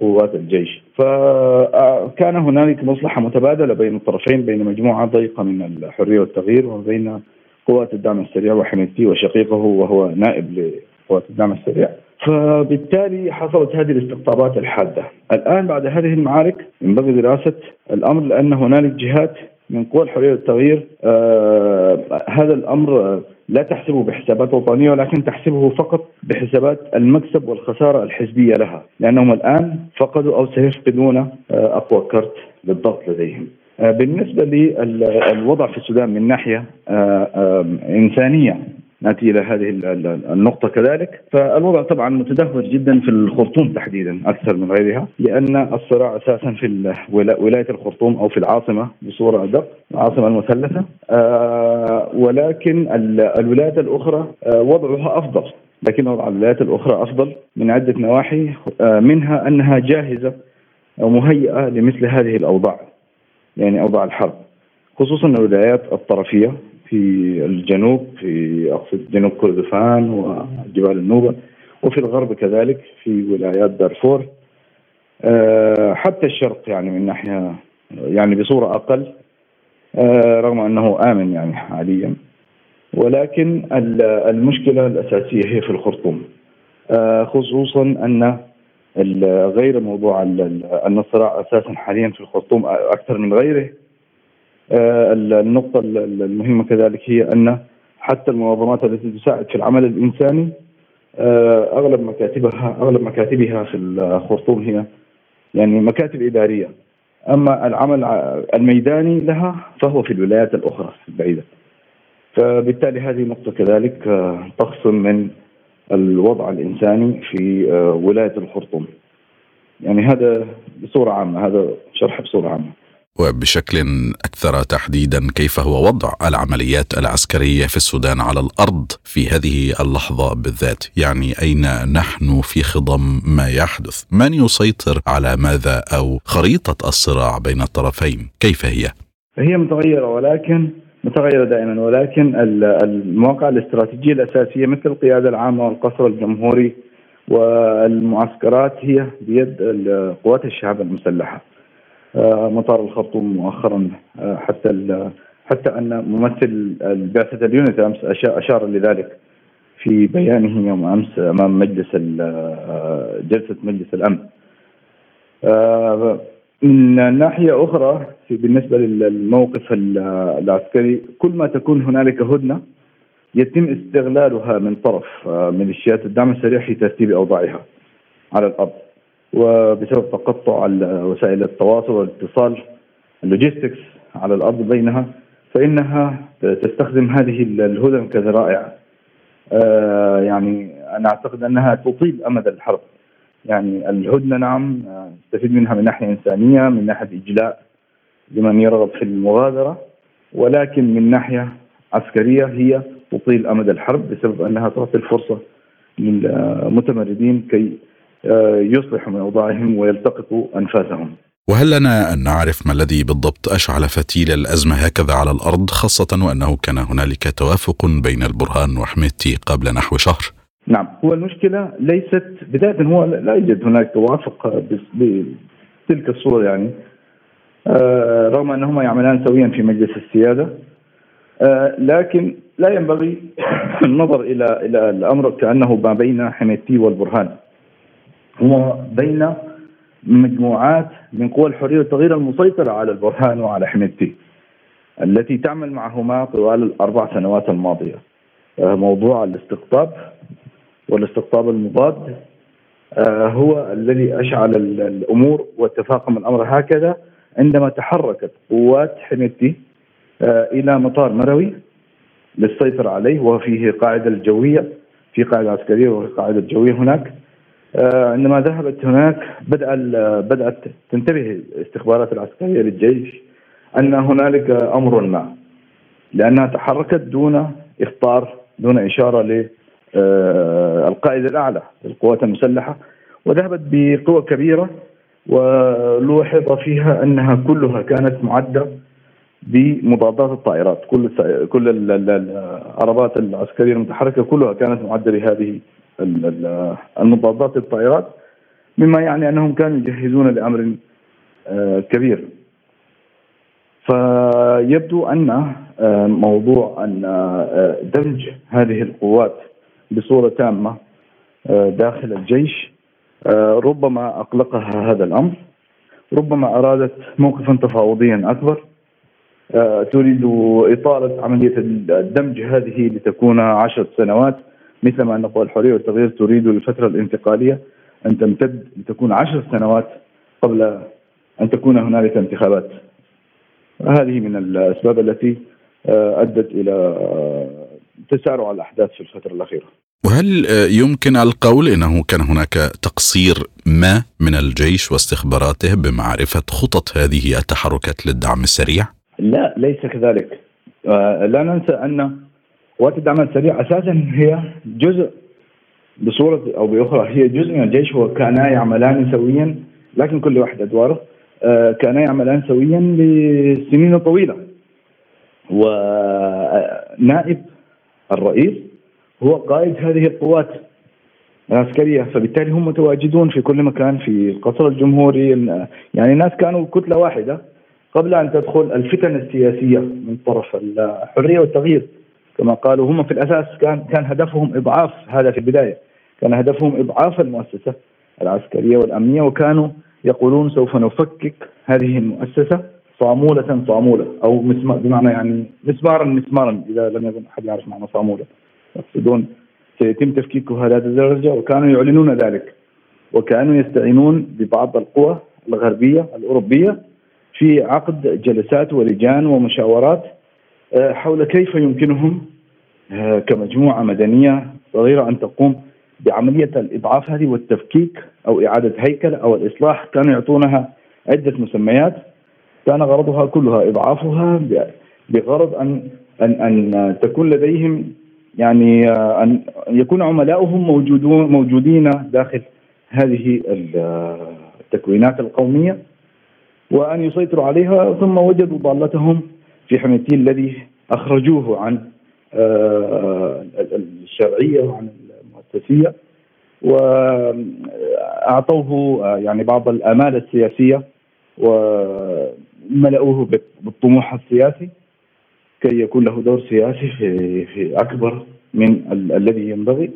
[SPEAKER 5] قوات الجيش. فكان هنالك مصلحة متبادلة بين الطرفين بين مجموعة ضيقة من الحرية والتغيير وبين قوات الدعم السريع وحميدتي وشقيقه وهو نائب لقوات الدعم السريع. فبالتالي حصلت هذه الاستقطابات الحادة. الآن بعد هذه المعارك ينبغي دراسة الأمر لأن هنالك جهات من قوى الحرية والتغيير آه هذا الأمر لا تحسبه بحسابات وطنية ولكن تحسبه فقط بحسابات المكسب والخسارة الحزبية لها، لأنهم الآن فقدوا أو سيفقدون آه، أقوى كرت للضغط لديهم. آه، بالنسبة للوضع في السودان من ناحية آه، إنسانية نأتي إلى هذه النقطة كذلك. فالوضع طبعا متدهور جدا في الخرطوم تحديدا أكثر من غيرها لأن الصراع أساسا في ولاية الخرطوم أو في العاصمة بصورة أدق العاصمة المثلثة. آه ولكن الولايات الأخرى آه وضعها أفضل. لكن وضع الولايات الأخرى أفضل من عدة نواحي آه منها أنها جاهزة أو مهيئة لمثل هذه الأوضاع يعني أوضاع الحرب. خصوصا الولايات الطرفية في الجنوب في اقصد جنوب كردفان وجبال النوبة وفي الغرب كذلك في ولايات دارفور. آه، حتى الشرق يعني من ناحية يعني بصورة أقل آه، رغم أنه آمن يعني حاليا. ولكن المشكلة الأساسية هي في الخرطوم. آه، خصوصا أن غير موضوع أن الصراع أساسا حاليا في الخرطوم أكثر من غيره. النقطة المهمة كذلك هي أن حتى المنظمات التي تساعد في العمل الإنساني آه، أغلب مكاتبها أغلب مكاتبها في الخرطوم هي يعني مكاتب إدارية أما العمل الميداني لها فهو في الولايات الأخرى البعيدة فبالتالي هذه نقطة كذلك آه، تخصم من الوضع الإنساني في ولاية الخرطوم. يعني هذا بصورة عامة هذا شرح بصورة عامة.
[SPEAKER 4] وبشكل أكثر تحديدا كيف هو وضع العمليات العسكرية في السودان على الأرض في هذه اللحظة بالذات، يعني أين نحن في خضم ما يحدث؟ من يسيطر على ماذا أو خريطة الصراع بين الطرفين، كيف هي؟
[SPEAKER 5] هي متغيرة ولكن متغيرة دائما ولكن المواقع الاستراتيجية الأساسية مثل القيادة العامة والقصر الجمهوري والمعسكرات هي بيد قوات الشعب المسلحة. آه، مطار الخرطوم مؤخرا آه، حتى حتى أن ممثل بعثه اليونت أمس اشار لذلك في بيانه يوم أمس أمام مجلس آه، جلسة مجلس الأمن. من ناحية أخرى في بالنسبة للموقف العسكري كل ما تكون هنالك هدنة يتم استغلالها من طرف ميليشيات الدعم السريع في ترتيب أوضاعها على الأرض. وبسبب تقطع وسائل التواصل والاتصال اللوجيستكس على الأرض بينها فإنها تستخدم هذه الهدن كذرائع آه، يعني أنا أعتقد أنها تطيل أمد الحرب. يعني الهدنة نعم نستفيد منها من ناحية إنسانية من ناحية إجلاء لمن يرغب في المغادرة ولكن من ناحية عسكرية هي تطيل أمد الحرب بسبب أنها تعطي الفرصة للمتمردين كي يصلحوا من اوضاعهم ويلتقطوا أنفاسهم.
[SPEAKER 4] وهل لنا أن نعرف ما الذي بالضبط أشعل فتيل الأزمة هكذا على الأرض خاصة وأنه كان هنالك توافق بين البرهان وحميتي قبل نحو شهر؟
[SPEAKER 5] نعم هو المشكلة ليست بداية هو لا يوجد هناك توافق بتلك الصورة يعني آه، رغم أنهما يعملان سويا في مجلس السيادة آه، لكن لا ينبغي النظر إلى إلى الأمر كأنه ما بين حميتي والبرهان هو بين مجموعات من قوى الحرية والتغيير المسيطرة على البرهان وعلى حميدتي التي تعمل معهما طوال الأربع سنوات الماضية. آه، موضوع الاستقطاب والاستقطاب المضاد آه، هو الذي أشعل الأمور وتفاقم الأمر هكذا عندما تحركت قوات حميدتي آه، إلى مطار مروي للسيطرة عليه وفيه قاعدة الجوية في قاعدة عسكرية وفي قاعدة جويه هناك. عندما ذهبت هناك بدأ بدأت تنتبه الاستخبارات العسكرية للجيش أن هنالك أمر ما لأنها تحركت دون إخطار دون إشارة للقائد الأعلى للقوات المسلحة وذهبت بقوة كبيرة ولوحظ فيها أنها كلها كانت معدة بمضادات الطائرات. كل كل العربات العسكرية المتحركة كلها كانت معدة لهذه المضادات الطائرات مما يعني أنهم كانوا يجهزون لأمر آه، كبير. فيبدو أن آه، موضوع أن آه، دمج هذه القوات بصورة تامة داخل الجيش ربما أقلقها هذا الأمر ربما أرادت موقفا تفاوضيا أكبر تريد إطالة عملية الدمج هذه لتكون عشر سنوات. مثلما أن قوى الحرية والتغيير تريد الفترة الانتقالية أن تمتد لتكون عشر سنوات قبل أن تكون هنالك انتخابات هذه من الأسباب التي آه، أدت إلى آه، تسارع الأحداث في الفترة الأخيرة
[SPEAKER 4] وهل آه، يمكن القول إنه كان هناك تقصير ما من الجيش واستخباراته بمعرفة خطط هذه التحركات للدعم السريع؟
[SPEAKER 5] لا ليس كذلك. لا ننسى أن قوات الدعم السريع أساسا هي جزء بصورة أو بأخرى هي جزء من الجيش وكانا يعملان سويا لكن كل واحد أدواره آه، كانا يعملان سويا لسنين طويلة. ونائب الرئيس هو قائد هذه القوات العسكرية فبالتالي هم متواجدون في كل مكان في القصر الجمهوري يعني الناس كانوا كتلة واحدة. قبل أن تدخل الفتن السياسية من طرف الحرية والتغيير كما قالوا هم في الأساس كان كان هدفهم إضعاف هذا في البداية. كان هدفهم إضعاف المؤسسة العسكرية والأمنية وكانوا يقولون سوف نفكك هذه المؤسسة صامولة صامولة أو مسمار بمعنى يعني مسمارا مسمارا إذا لم يكن أحد يعرف معنى صامولة. يقصدون سيتم تفكيكها هذه الدرجه وكانوا يعلنون ذلك. وكانوا يستعينون ببعض القوى الغربية الأوروبية في عقد جلسات ولجان ومشاورات حول كيف يمكنهم آه، كمجموعة مدنية صغيره أن تقوم بعملية الإضعاف هذه والتفكيك أو إعادة هيكله أو الإصلاح. كانوا يعطونها عدة مسميات. كان غرضها كلها إضعافها بغرض ان ان أن تكون لديهم يعني أن يكون عملاؤهم موجودون موجودين داخل هذه التكوينات القومية وأن يسيطروا عليها ثم وجدوا ضالتهم في حميتي الذي أخرجوه عن آه، الشرعية وعن المؤسسية وأعطوه آه، يعني بعض الامال السياسية وملأوه بالطموح السياسي كي يكون له دور سياسي في في أكبر من ال الذي ينبغي.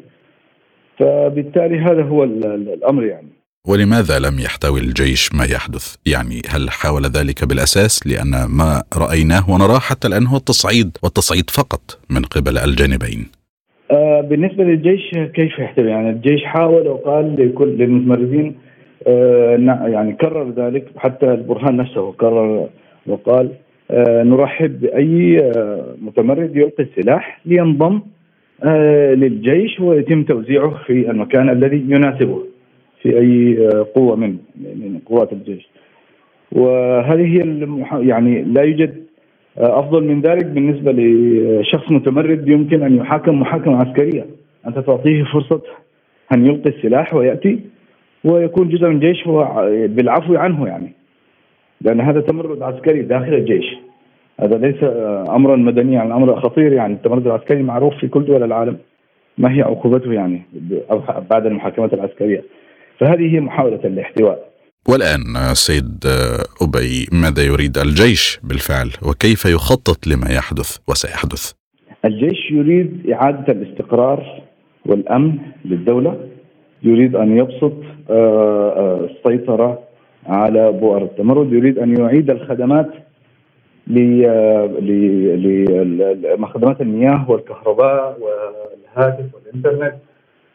[SPEAKER 5] فبالتالي هذا هو الأمر يعني.
[SPEAKER 4] ولماذا لم يحتوي الجيش ما يحدث؟ يعني هل حاول ذلك بالأساس لأن ما رأيناه ونراه حتى الآن هو التصعيد والتصعيد فقط من قبل الجانبين.
[SPEAKER 5] آه بالنسبة للجيش كيف يحتوي؟ يعني الجيش حاول وقال لكل للمتمردين آه يعني كرر ذلك حتى البرهان نفسه كرر وقال آه نرحب بأي متمرد يلقي السلاح لينضم للجيش ويتم توزيعه في المكان الذي يناسبه. في أي قوة من من قوات الجيش. وهذه هي يعني لا يوجد أفضل من ذلك بالنسبة لشخص متمرد يمكن أن يحاكم محاكمة عسكرية. أنت تعطيه فرصة أن يلقي السلاح ويأتي ويكون جزء من الجيش بالعفو عنه يعني. لأن هذا تمرد عسكري داخل الجيش. هذا ليس امرا مدنيا يعني أمر خطير يعني. التمرد العسكري معروف في كل دول العالم. ما هي عقوبته يعني بعد المحاكمات العسكرية؟ فهذه هي محاولة الاحتواء.
[SPEAKER 4] والآن سيد أبي ماذا يريد الجيش بالفعل وكيف يخطط لما يحدث وسيحدث؟
[SPEAKER 5] الجيش يريد إعادة الاستقرار والأمن للدولة يريد أن يبسط آه، آه، السيطرة على بؤر التمرد يريد أن يعيد الخدمات لخدمات المياه والكهرباء والهاتف والإنترنت.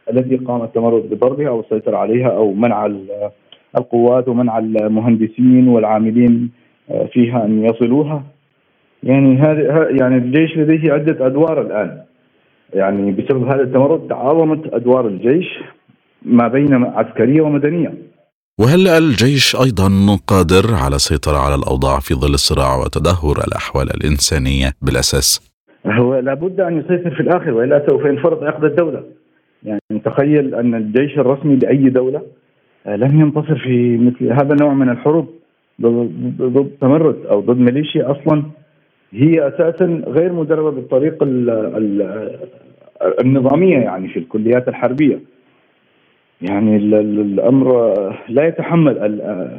[SPEAKER 5] التي قام التمرد بضربها أو السيطره عليها أو منع القوات ومنع المهندسين والعاملين آه، فيها أن يصلوها. يعني هذا يعني الجيش لديه عدة أدوار الآن. يعني بسبب هذا التمرد تعاظمت أدوار الجيش ما بين عسكرية ومدنية.
[SPEAKER 4] وهل الجيش أيضا قادر على السيطرة على الأوضاع في ظل الصراع وتدهور الأحوال الإنسانية بالأساس؟
[SPEAKER 5] هو لابد أن يسيطر في الآخر وإلا سوف ينفرط عقد الدولة. يعني تخيل أن الجيش الرسمي لاي دولة آه، لن ينتصر في مثل هذا النوع من الحروب ضد تمرد أو ضد ميليشيا أصلا. هي أساسا غير مدربة بالطريقة النظامية يعني في الكليات الحربية. يعني الأمر لا يتحمل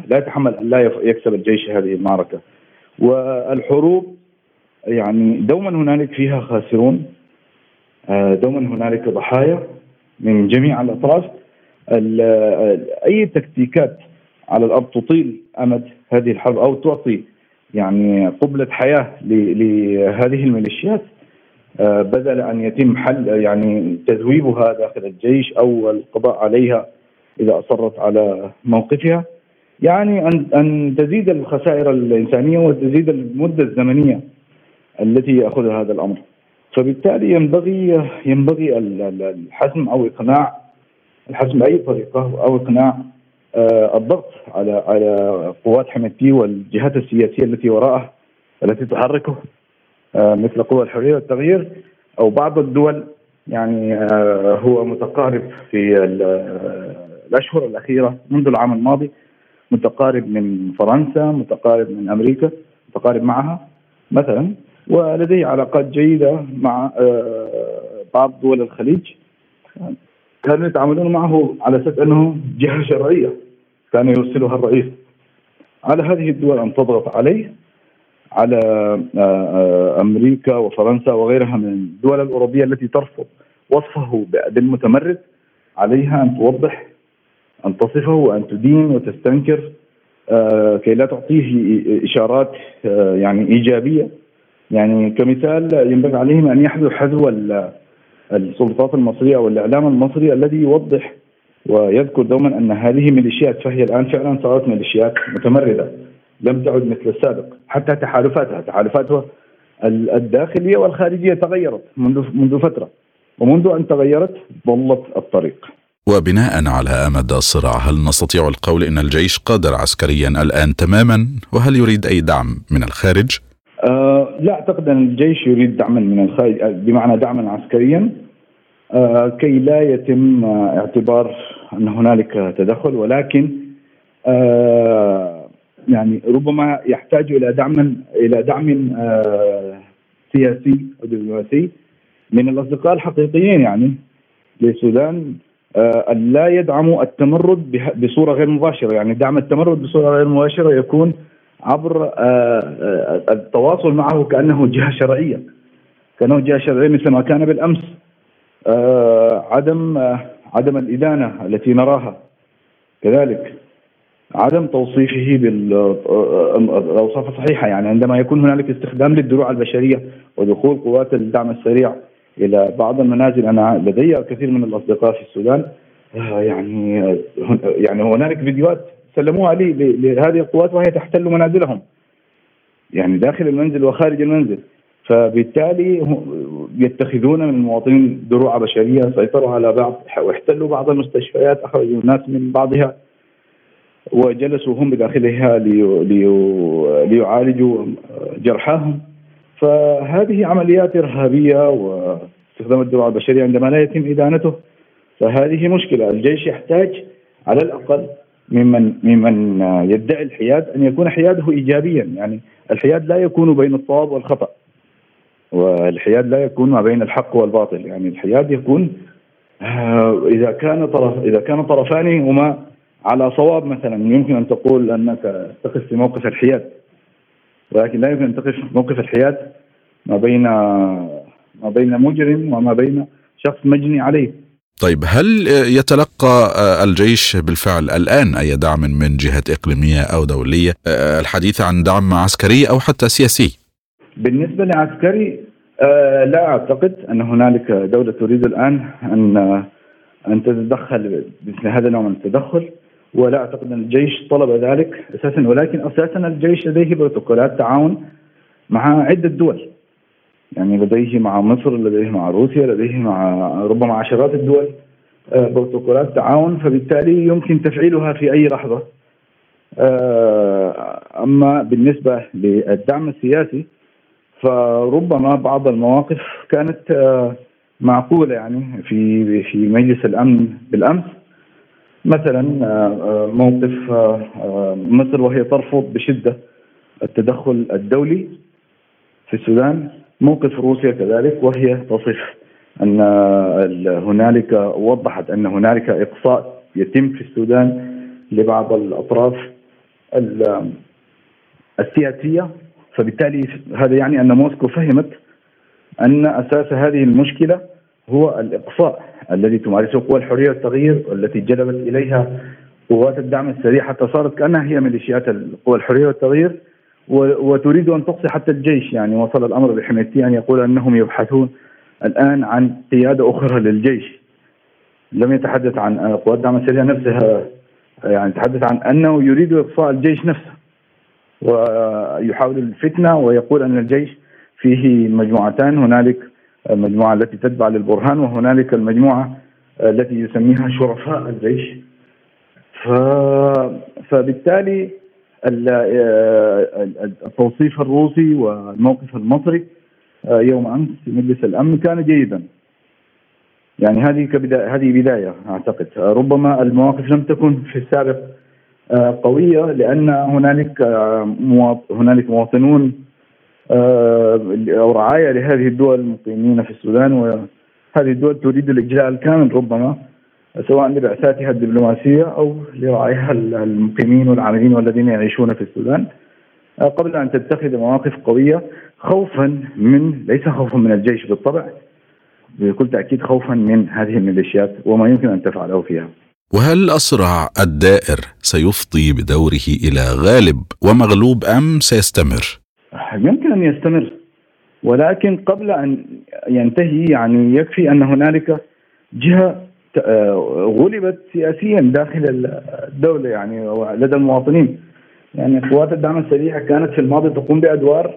[SPEAKER 5] لا يتحمل أن لا يكسب الجيش هذه المعركة. والحروب يعني دوما هنالك فيها خاسرون آه، دوما هنالك ضحايا. من جميع الأطراف أي تكتيكات على الأرض تطيل أمد هذه الحرب أو تعطي يعني قبلة حياة لهذه الميليشيات آه، بدل أن يتم حل يعني تذويبها داخل الجيش أو القضاء عليها إذا أصرت على موقفها يعني ان أن تزيد الخسائر الإنسانية وتزيد المدة الزمنية التي يأخذها هذا الأمر. فبالتالي ينبغي ينبغي الحسم أو إقناع الحسم بأي طريقة أو إقناع آه، الضغط على على قوات حميتي والجهات السياسية التي وراءه التي تحركه آه، مثل قوى الحرية والتغيير أو بعض الدول يعني آه، هو متقارب في الأشهر الأخيرة منذ العام الماضي متقارب من فرنسا متقارب من أمريكا متقارب معها. مثلا ولديه علاقات جيدة مع آه، بعض دول الخليج. كانوا يتعاملون معه على أساس أنه جهة شرعية. كان يرسلها الرئيس. على هذه الدول أن تضغط عليه على آه، آه، أمريكا وفرنسا وغيرها من الدول الأوروبية التي ترفض وصفه بالمتمرد عليها أن توضح أن تصفه وأن تدين وتستنكر كي لا تعطيه إشارات يعني إيجابية. يعني كمثال ينبغي عليهم أن يحذوا حذو السلطات المصرية أو الإعلام المصري الذي يوضح ويذكر دوما أن هذه ميليشيات فهي الآن فعلا صارت ميليشيات متمردة لم تعد مثل السابق حتى تحالفاتها تحالفاتها الداخلية والخارجية تغيرت منذ منذ فترة ومنذ أن تغيرت ضلت الطريق.
[SPEAKER 4] وبناء على آمد الصراع هل نستطيع القول إن الجيش قادر عسكريا الآن تماما وهل يريد أي دعم من الخارج؟
[SPEAKER 5] أه لا أعتقد أن الجيش يريد دعما من الخارج بمعنى دعما عسكريا. أه كي لا يتم اعتبار أن هنالك تدخل ولكن أه يعني ربما يحتاج إلى دعم إلى دعم أه سياسي أو دبلوماسي من الأصدقاء الحقيقيين يعني للسودان آه، لا يدعموا التمرد بصورة غير مباشرة. يعني دعم التمرد بصورة غير مباشرة يكون عبر آه، آه، التواصل معه كأنه جهة شرعية كأنه جهة شرعية مثل ما كان بالأمس. عدم عدم الإدانة التي نراها. كذلك عدم توصيفه بالاوصاف الصحيحة يعني عندما يكون هنالك استخدام للدروع البشرية ودخول قوات الدعم السريع إلى بعض المنازل. أنا لدي الكثير من الأصدقاء في السودان. آه، يعني يعني هنالك فيديوهات سلموها لي لهذه القوات وهي تحتل منازلهم. يعني داخل المنزل وخارج المنزل. فبالتالي يتخذون من المواطنين دروع بشرية سيطروا على بعض واحتلوا بعض المستشفيات أخرجوا الناس من بعضها وجلسوا هم بداخلها ليعالجوا جرحاهم. فهذه عمليات إرهابية واستخدام الدروع البشرية عندما لا يتم إدانته فهذه مشكلة. الجيش يحتاج على الأقل ممن ممن يدعي الحياد أن يكون حياده إيجابيا. يعني الحياد لا يكون بين الصواب والخطأ والحياد لا يكون ما بين الحق والباطل. يعني الحياد يكون آه، إذا كان طرف إذا كان طرفان هما على صواب مثلا. يمكن أن تقول أنك تقف في موقف الحياد ولكن لا يمكن أن تقف موقف الحياد ما بين ما بين مجرم وما بين شخص مجني عليه.
[SPEAKER 4] طيب هل يتلقى الجيش بالفعل الآن أي دعم من جهه إقليمية أو دولية الحديث عن دعم عسكري أو حتى سياسي؟
[SPEAKER 5] بالنسبة لعسكري آه، لا أعتقد أن هنالك دولة تريد الآن أن أن تتدخل مثل هذا النوع من التدخل ولا أعتقد أن الجيش طلب ذلك أساسا ولكن أساسا الجيش لديه بروتوكولات تعاون مع عدة دول يعني لديه مع مصر لديه مع روسيا لديه مع ربما عشرات الدول آه، بروتوكولات تعاون فبالتالي يمكن تفعيلها في أي لحظة. آه، أما بالنسبة للدعم السياسي فربما بعض المواقف كانت آه، معقولة يعني في في مجلس الأمن بالأمس. مثلا موقف مصر وهي ترفض بشدة التدخل الدولي في السودان. موقف روسيا كذلك وهي تصف أن هنالك وضحت أن هنالك إقصاء يتم في السودان لبعض الأطراف السياسية. فبالتالي هذا يعني أن موسكو فهمت أن أساس هذه المشكلة هو الإقصاء الذي تمارسه قوى الحرية والتغيير والتي جلبت إليها قوات الدعم السريع حتى صارت كأنها هي ميليشيات قوى الحرية والتغيير. وتريد أن تقصي حتى الجيش. يعني وصل الأمر بحميتي أن يقول أنهم يبحثون الآن عن قيادة أخرى للجيش. لم يتحدث عن قوات الدعم السريع نفسها. يعني تحدث عن أنه يريد إقصاء الجيش نفسه. ويحاول الفتنة ويقول أن الجيش فيه مجموعتان. هنالك المجموعة التي تتبع للبرهان وهنالك المجموعة التي يسميها شرفاء الجيش. ف... فبالتالي التوصيف الروسي والموقف المصري يوم أمس في مجلس الأمن كان جيدا. يعني هذه كبداية هذه بداية أعتقد. ربما المواقف لم تكن في السابق قوية لأن هنالك هنالك مواطنون آه، أو رعاية لهذه الدول المقيمين في السودان وهذه الدول تريد الاجلاء الكامل ربما. سواء لبعثاتها الدبلوماسية أو لرعاياها المقيمين والعاملين والذين يعيشون في السودان آه، قبل أن تتخذ مواقف قوية خوفا من ليس خوفا من الجيش بالطبع بكل تأكيد خوفا من هذه الميليشيات وما يمكن أن تفعله فيها.
[SPEAKER 4] وهل الصراع الدائر سيفضي بدوره إلى غالب ومغلوب أم سيستمر؟
[SPEAKER 5] يمكن أن يستمر ولكن قبل أن ينتهي يعني يكفي أن هنالك آه، غلبت سياسيا داخل الدولة يعني لدى المواطنين. يعني قوات الدعم السريع كانت في الماضي تقوم بأدوار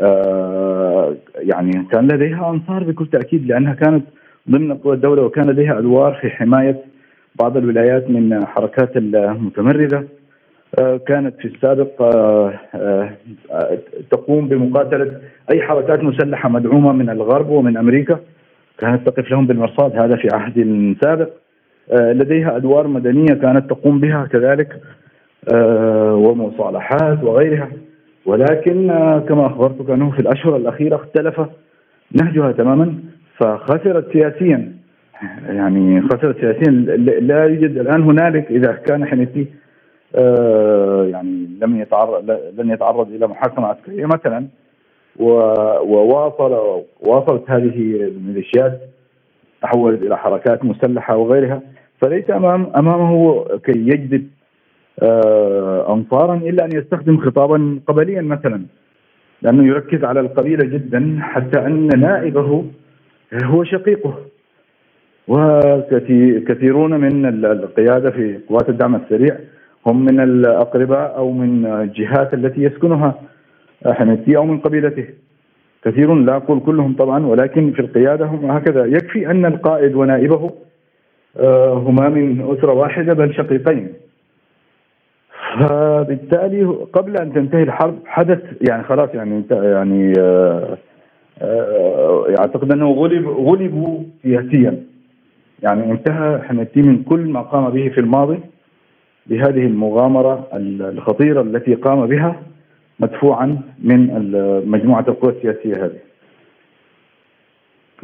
[SPEAKER 5] آه، يعني كان لديها أنصار بكل تأكيد لأنها كانت ضمن قوى الدولة وكان لديها أدوار في حماية بعض الولايات من حركات المتمردة. آه، كانت في السابق آه، تقوم بمقاتلة أي حركات مسلحة مدعومة من الغرب ومن أمريكا. كانت تقف لهم بالمرصاد هذا في عهد سابق. لديها أدوار مدنية كانت تقوم بها كذلك ومصالحات وغيرها. ولكن كما أخبرتك أنه في الأشهر الأخيرة اختلف نهجها تماما فخسرت سياسيا. يعني خسرت سياسيا. لا يوجد الآن هنالك إذا كان حنيتي آه، يعني لم يتعرض لن يتعرض إلى محاكمة عسكرية. مثلا وواصل واصلت هذه الميليشيات تحولت إلى حركات مسلحة وغيرها فليس امام أمامه كي يجذب آه، انصارا إلا أن يستخدم خطابا قبليا مثلا لأنه يركز على القبيله جدا حتى أن نائبه هو شقيقه. وكثيرون من القيادة في قوات الدعم السريع هم من الأقرباء أو من الجهات التي يسكنها حميدتي أو من قبيلته. كثير لا أقول كلهم طبعا ولكن في القيادة هم هكذا. يكفي أن القائد ونائبه آه، هما من أسرة واحدة بل شقيقين. فبالتالي قبل أن تنتهي الحرب حدث يعني خلاص يعني يعني آه، آه، أعتقد أنه غلب غلبوا سياسيا. يعني انتهى حميدتي من كل ما قام به في الماضي بهذه المغامرة الخطيرة التي قام بها. مدفوعا من مجموعة القوى السياسية هذه.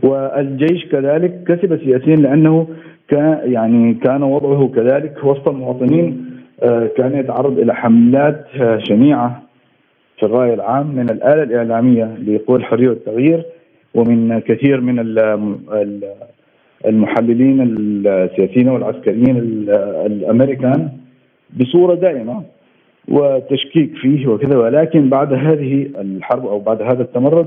[SPEAKER 5] والجيش كذلك كسب سياسيا لأنه كان يعني كان وضعه كذلك وسط المواطنين آه، كان يتعرض إلى حملات آه، شنيعة في الرأي العام من الآلة الإعلامية لقوى الحرية والتغيير ومن كثير من المحللين السياسيين والعسكريين الأمريكان بصورة دائمة وتشكيك فيه وكذا ولكن بعد هذه الحرب أو بعد هذا التمرد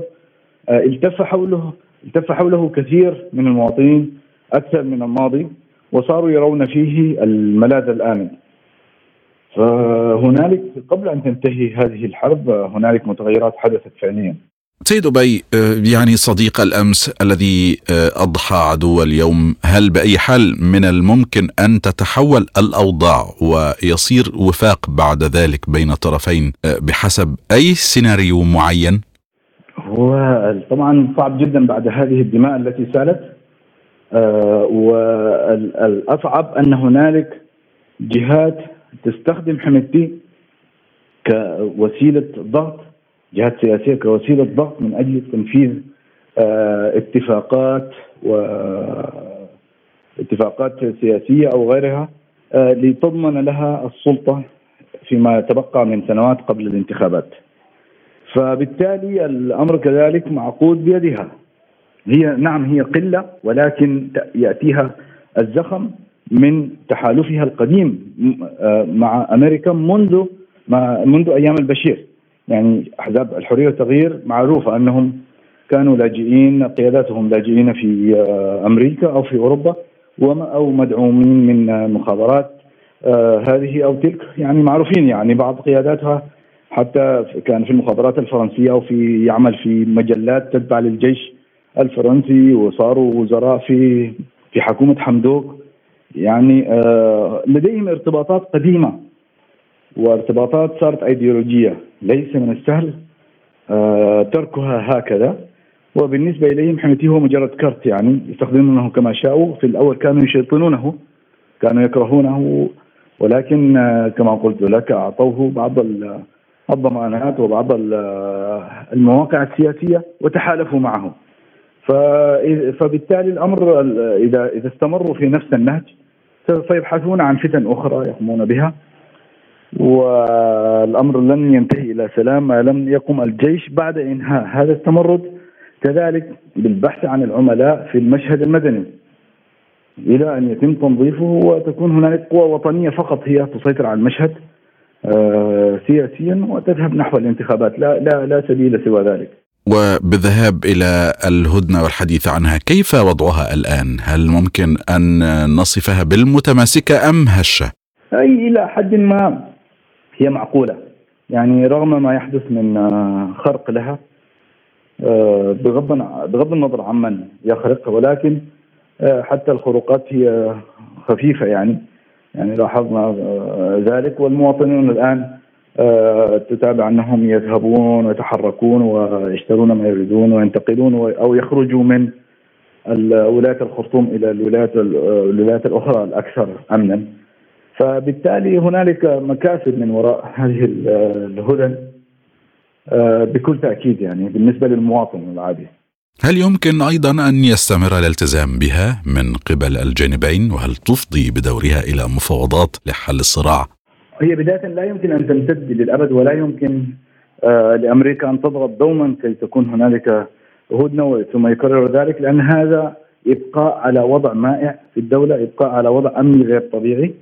[SPEAKER 5] آه، التف حوله التف حوله كثير من المواطنين أكثر من الماضي وصاروا يرون فيه الملاذ الآمن. فهنالك قبل أن تنتهي هذه الحرب هنالك متغيرات حدثت فعليا.
[SPEAKER 4] سيد أبي آه، يعني صديق الأمس الذي آه، أضحى عدو اليوم هل بأي حال من الممكن أن تتحول الأوضاع ويصير وفاق بعد ذلك بين الطرفين آه، بحسب أي سيناريو معين؟
[SPEAKER 5] هو طبعا صعب جدا بعد هذه الدماء التي سالت والأصعب أن هنالك جهات تستخدم حميدتي كوسيلة ضغط جهات سياسية كوسيلة ضغط من أجل تنفيذ آه، اتفاقات و اتفاقات سياسية أو غيرها آه، لتضمن لها السلطة فيما تبقى من سنوات قبل الانتخابات. فبالتالي الأمر كذلك معقود بيدها. هي نعم هي قلة ولكن يأتيها الزخم من تحالفها القديم آه، مع أمريكا منذ منذ أيام البشير. يعني أحزاب الحرية والتغيير معروفة أنهم كانوا لاجئين قياداتهم لاجئين في آه، أمريكا أو في أوروبا أو مدعومين من مخابرات آه، هذه أو تلك يعني معروفين يعني بعض قياداتها حتى كان في المخابرات الفرنسية أو في يعمل في مجلات تتبع للجيش الفرنسي وصاروا وزراء في في حكومة حمدوك. يعني آه، لديهم ارتباطات قديمة وارتباطات صارت أيديولوجية. ليس من السهل آه، تركها هكذا. وبالنسبة إليهم حميتي هو مجرد كرت يعني يستخدمونه كما شاءوا. في الأول كانوا يشيطنونه كانوا يكرهونه ولكن آه، كما قلت لك أعطوه بعض الضمانات وبعض المواقع السياسية وتحالفوا معه. فبالتالي الأمر إذا إذا استمروا في نفس النهج سوف يبحثون عن فتن أخرى يقومون بها. والأمر لن ينتهي إلى سلام ما لم يقم الجيش بعد إنهاء هذا التمرد كذلك بالبحث عن العملاء في المشهد المدني إلى أن يتم تنظيفه وتكون هنالك قوى وطنية فقط هي تسيطر على المشهد آه سياسيا وتذهب نحو الانتخابات لا لا لا سبيل سوى ذلك.
[SPEAKER 4] وبالذهاب إلى الهدنة والحديث عنها، كيف وضعها الآن؟ هل ممكن أن نصفها بالمتماسكة أم هشة؟
[SPEAKER 5] أي إلى حد ما هي معقولة. يعني رغم ما يحدث من آه، خرق لها آه، بغض بغض النظر عمن يخرق ولكن حتى الخروقات هي خفيفة يعني. يعني لاحظنا ذلك والمواطنون الآن تتابع أنهم يذهبون ويتحركون ويشترون ما يريدون وينتقلون أو يخرجوا من ولايه الخرطوم إلى الولايات الولايات الأخرى الأكثر أمنا. فبالتالي هنالك مكاسب من وراء هذه الهدن آه، بكل تأكيد يعني بالنسبة للمواطن العادي.
[SPEAKER 4] هل يمكن أيضا أن يستمر الالتزام بها من قبل الجانبين وهل تفضي بدورها إلى مفاوضات لحل الصراع؟
[SPEAKER 5] هي بداية لا يمكن أن تمتد للأبد ولا يمكن آه، لأمريكا أن تضغط دوما كي تكون هنالك هدنة ثم يكرر ذلك لأن هذا إبقاء على وضع مائع في الدولة، إبقاء على وضع أمني غير طبيعي.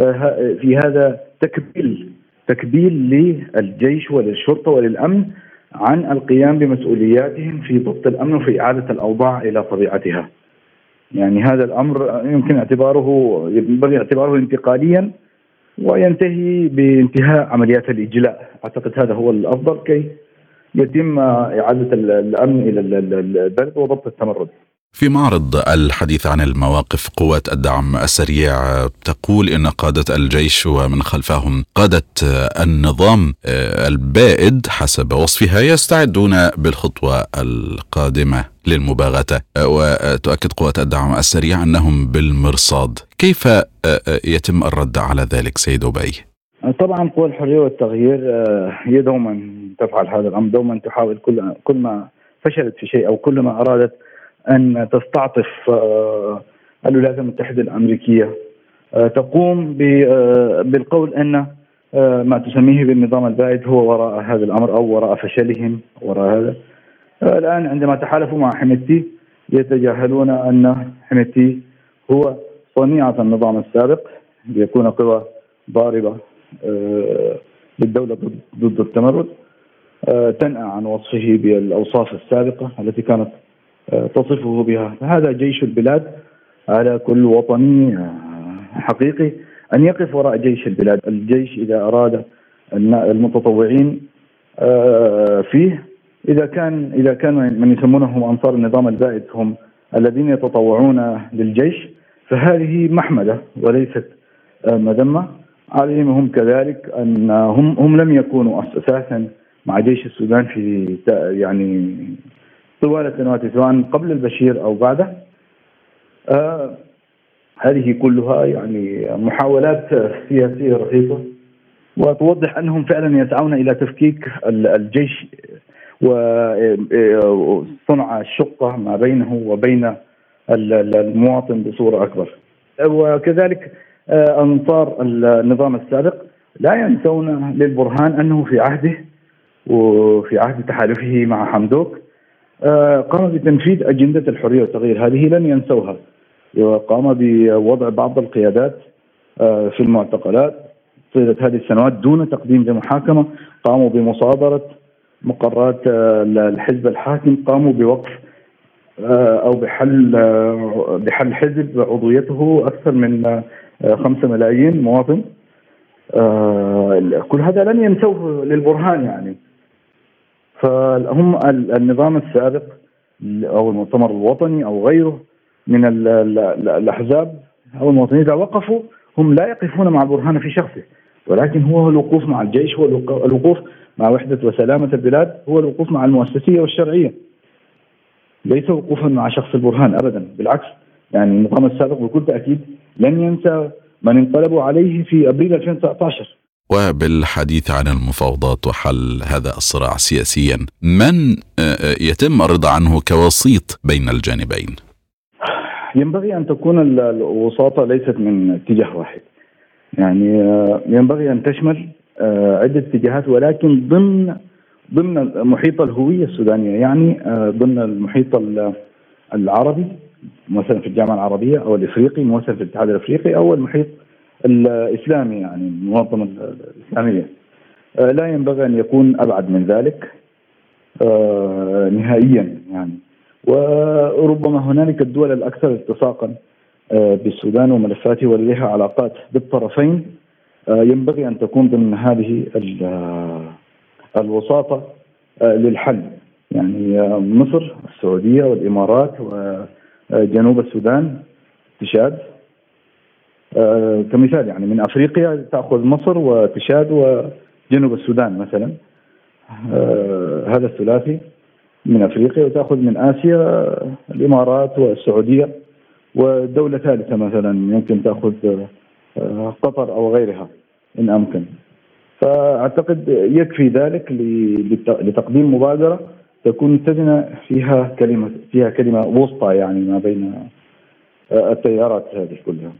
[SPEAKER 5] آه، في هذا تكبيل تكبيل للجيش وللشرطة وللأمن عن القيام بمسؤولياتهم في ضبط الأمن وفي إعادة الأوضاع إلى طبيعتها. يعني هذا الأمر يمكن اعتباره ينبغي اعتباره انتقاليا وينتهي بانتهاء عمليات الإجلاء، أعتقد هذا هو الأفضل كي يتم إعادة الأمن إلى البلد وضبط التمرد.
[SPEAKER 4] في معرض الحديث عن المواقف قوات الدعم السريع تقول إن قادة الجيش ومن خلفهم قادة النظام البائد حسب وصفها يستعدون بالخطوة القادمة للمباغتة وتؤكد قوات الدعم السريع أنهم بالمرصاد كيف يتم الرد على ذلك سيد أبي؟
[SPEAKER 5] طبعا قوى الحرية والتغيير هي دوما تفعل هذا الأمر دوما تحاول كل كل ما فشلت في شيء أو كل ما أرادت أن تستعطف آه، الولايات المتحدة الأمريكية. آه، تقوم آه، بالقول أن ما تسميه بالنظام البائد هو وراء هذا الأمر أو وراء فشلهم وراء هذا. الآن عندما تحالفوا مع حميتي يتجاهلون أن حميتي هو صنيعة النظام السابق ليكون قوى ضاربة للدولة ضد التمرد. تنأى عن وصفه بالأوصاف السابقة التي كانت تصفه بها. هذا جيش البلاد على كل وطني آه، حقيقي. أن يقف وراء جيش البلاد. الجيش إذا أراد المتطوعين آه، فيه إذا كان إذا كان من يسمونهم أنصار النظام البائد هم الذين يتطوعون للجيش فهذه محمدة وليست آه، مذمة. عليهم هم كذلك أن هم هم لم يكونوا أساسا مع جيش السودان في يعني طوال السنوات سواء قبل البشير أو بعده. آه هذه كلها يعني محاولات سياسية رخيصه وتوضح أنهم فعلا يسعون إلى تفكيك الجيش وصنع الشقة ما بينه وبين المواطن بصورة أكبر. وكذلك آه، أنصار النظام السابق لا ينسون للبرهان أنه في عهده وفي عهد تحالفه مع حمدوك آه، قام بتنفيذ أجندة الحرية والتغيير. هذه لن ينسوها. وقام بوضع بعض القيادات آه، في المعتقلات. طيلة هذه السنوات دون تقديم لمحاكمة قاموا بمصادرة مقرات آه، الحزب الحاكم. قاموا بوقف أو بحل بحل حزب عضويته أكثر من خمسة ملايين مواطن. كل هذا لن ينسوه للبرهان يعني. فهم النظام السابق أو المؤتمر الوطني أو غيره من الأحزاب أو المواطنين إذا وقفوا هم لا يقفون مع البرهان في شخصه ولكن هو الوقوف مع الجيش هو الوقوف مع وحدة وسلامة البلاد هو الوقوف مع المؤسسية والشرعية. ليس وقوفا مع شخص البرهان ابدا بالعكس يعني النظام السابق بكل تأكيد لن ينسى من انقلبوا عليه في أبريل 2019
[SPEAKER 4] وبالحديث عن المفاوضات وحل هذا الصراع سياسيا من آه، آه، يتم الرضا عنه كوسيط بين الجانبين؟
[SPEAKER 5] ينبغي أن تكون الوساطة ليست من اتجاه واحد. يعني آه، ينبغي أن تشمل عدة اتجاهات ولكن ضمن ضمن محيط الهويه السودانيه يعني ضمن المحيط العربي مثلا في الجامعة العربية أو الإفريقي مثلا في الاتحاد الإفريقي أو المحيط الإسلامي يعني المنظمة الإسلامية. آه، لا ينبغي أن يكون أبعد من ذلك آه، نهائيا يعني. وربما هنالك الدول الأكثر التصاقا آه، بالسودان وملفاته ولديها علاقات بالطرفين. ينبغي أن تكون ضمن هذه الوساطة للحل. يعني مصر السعودية والإمارات جنوب السودان تشاد. كمثال يعني من أفريقيا تأخذ مصر وتشاد وجنوب السودان مثلا هذا الثلاثي من أفريقيا وتأخذ من آسيا الإمارات والسعودية ودولة ثالثة مثلا يمكن تأخذ قطر أو غيرها إن أمكن. فأعتقد يكفي ذلك لتقديم مبادرة تكون متزنه فيها كلمة فيها كلمة وسطى يعني ما بين التيارات هذه كلها.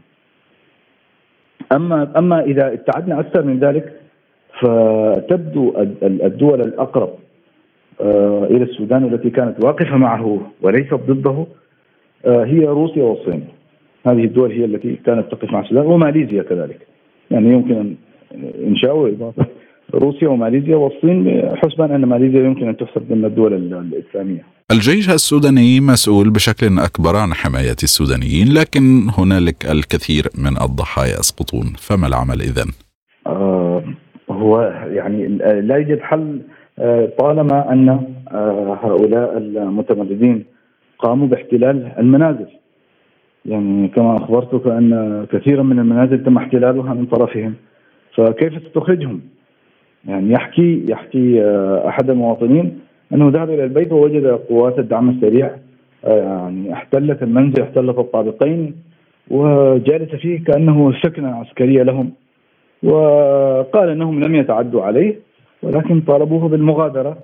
[SPEAKER 5] أما أما إذا ابتعدنا أكثر من ذلك فتبدو الدول الأقرب آه، إلى السودان التي كانت واقفة معه وليست ضده آه، هي روسيا والصين. هذه الدول هي التي كانت تقف مع السودان وماليزيا كذلك. يعني يمكن انشاء واضافه روسيا وماليزيا والصين حسبا أن ماليزيا يمكن أن تحسب من الدول الإسلامية.
[SPEAKER 4] الجيش السوداني مسؤول بشكل أكبر عن حماية السودانيين لكن هنالك الكثير من الضحايا يسقطون فما العمل اذا؟
[SPEAKER 5] آه هو يعني لا يوجد حل آه طالما أن آه هؤلاء المتمردين قاموا باحتلال المنازل يعني كما أخبرتك أن كثيرا من المنازل تم احتلالها من طرفهم فكيف ستخرجهم؟ يعني يحكي يحكي آه، أحد المواطنين أنه ذهب إلى البيت ووجد قوات الدعم السريع آه، يعني احتلت المنزل احتلت الطابقين وجالس فيه كأنه سكنه عسكريه لهم وقال أنهم لم يتعدوا عليه ولكن طالبوه بالمغادرة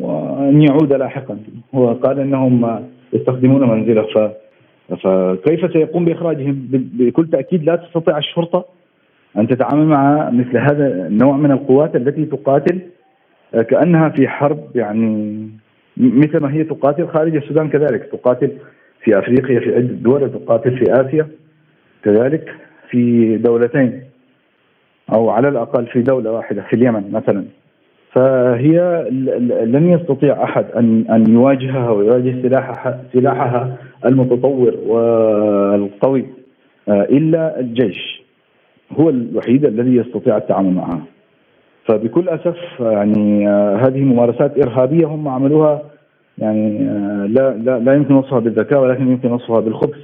[SPEAKER 5] وأن يعود لاحقا هو قال أنهم يستخدمون منزله ف فكيف سيقوم بإخراجهم؟ بكل تأكيد لا تستطيع الشرطة أن تتعامل مع مثل هذا النوع من القوات التي تقاتل آه، كأنها في حرب يعني مثل ما هي تقاتل خارج السودان كذلك. تقاتل في أفريقيا في عدة دول تقاتل في آسيا كذلك في دولتين أو على الأقل في دولة واحدة في اليمن مثلا. فهي لن يستطيع أحد ان أن يواجهها ويواجه سلاحها سلاحها المتطور والقوي آه، إلا الجيش. هو الوحيد الذي يستطيع التعامل معها. فبكل أسف يعني آه، هذه ممارسات إرهابية هم عملوها يعني آه، لا لا لا يمكن وصفها بالذكاء ولكن يمكن وصفها بالخبث.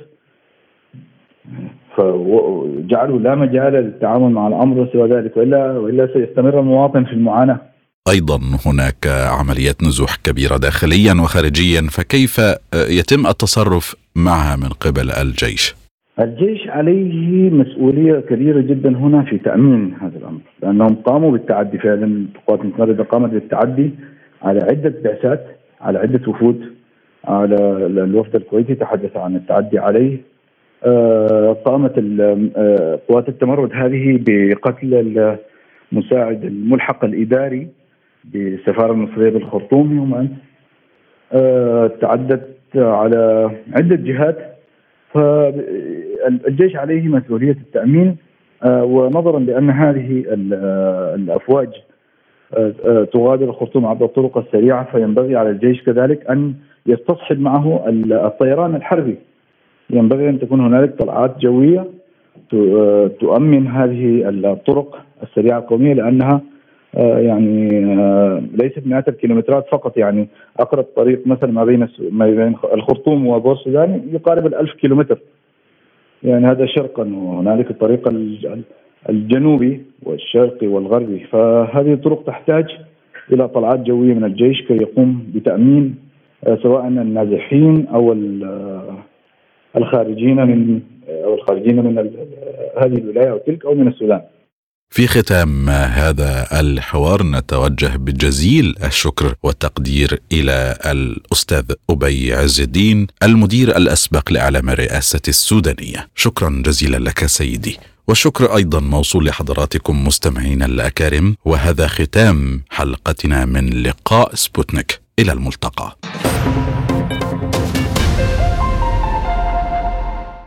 [SPEAKER 5] فجعلوا لا مجال للتعامل مع الأمر سوى ذلك وإلا وإلا سيستمر المواطن في المعاناة.
[SPEAKER 4] أيضا هناك عمليات نزوح كبيرة داخليا وخارجيا فكيف آه، يتم التصرف معها من قبل الجيش؟
[SPEAKER 5] الجيش عليه مسؤولية كبيرة جدا هنا في تأمين هذا الأمر لأنهم قاموا بالتعدي فعلا. القوات المتمرده قامت بالتعدي على عدة بعثات على عدة وفود على الوفد الكويتي تحدث عن التعدي عليه. آه، قامت آه، قوات التمرد هذه بقتل المساعد الملحق الإداري بالسفاره المصرية بالخرطوم يوم امس آه، تعدت على عدة جهات. فالجيش عليه مسؤولية التأمين آه، ونظرا لأن هذه آه، الأفواج آه، تغادر الخرطوم عبر الطرق السريعة فينبغي على الجيش كذلك أن يستصحب معه الطيران الحربي. ينبغي أن تكون هنالك طلعات جوية تؤمن هذه الطرق السريعة القومية لأنها يعني آه، ليست مئات الكيلومترات فقط. يعني أقرب طريق مثلا ما بين ما بين الخرطوم وبور السودان يقارب الألف كيلومتر. يعني هذا شرقا وهنالك الطريق الجنوبي والشرقي والغربي. فهذه الطرق تحتاج إلى طلعات جوية من الجيش كي يقوم بتأمين آه، سواء النازحين أو الخارجين من أو الخارجين من هذه الولاية أو تلك أو من السودان.
[SPEAKER 4] في ختام هذا الحوار نتوجه بجزيل الشكر والتقدير إلى الأستاذ أبي عز الدين المدير الأسبق لأعلام الرئاسة السودانية. شكرا جزيلا لك سيدي. والشكر أيضا موصول لحضراتكم مستمعينا الأكارم. وهذا ختام حلقتنا من لقاء سبوتنيك. إلى الملتقى.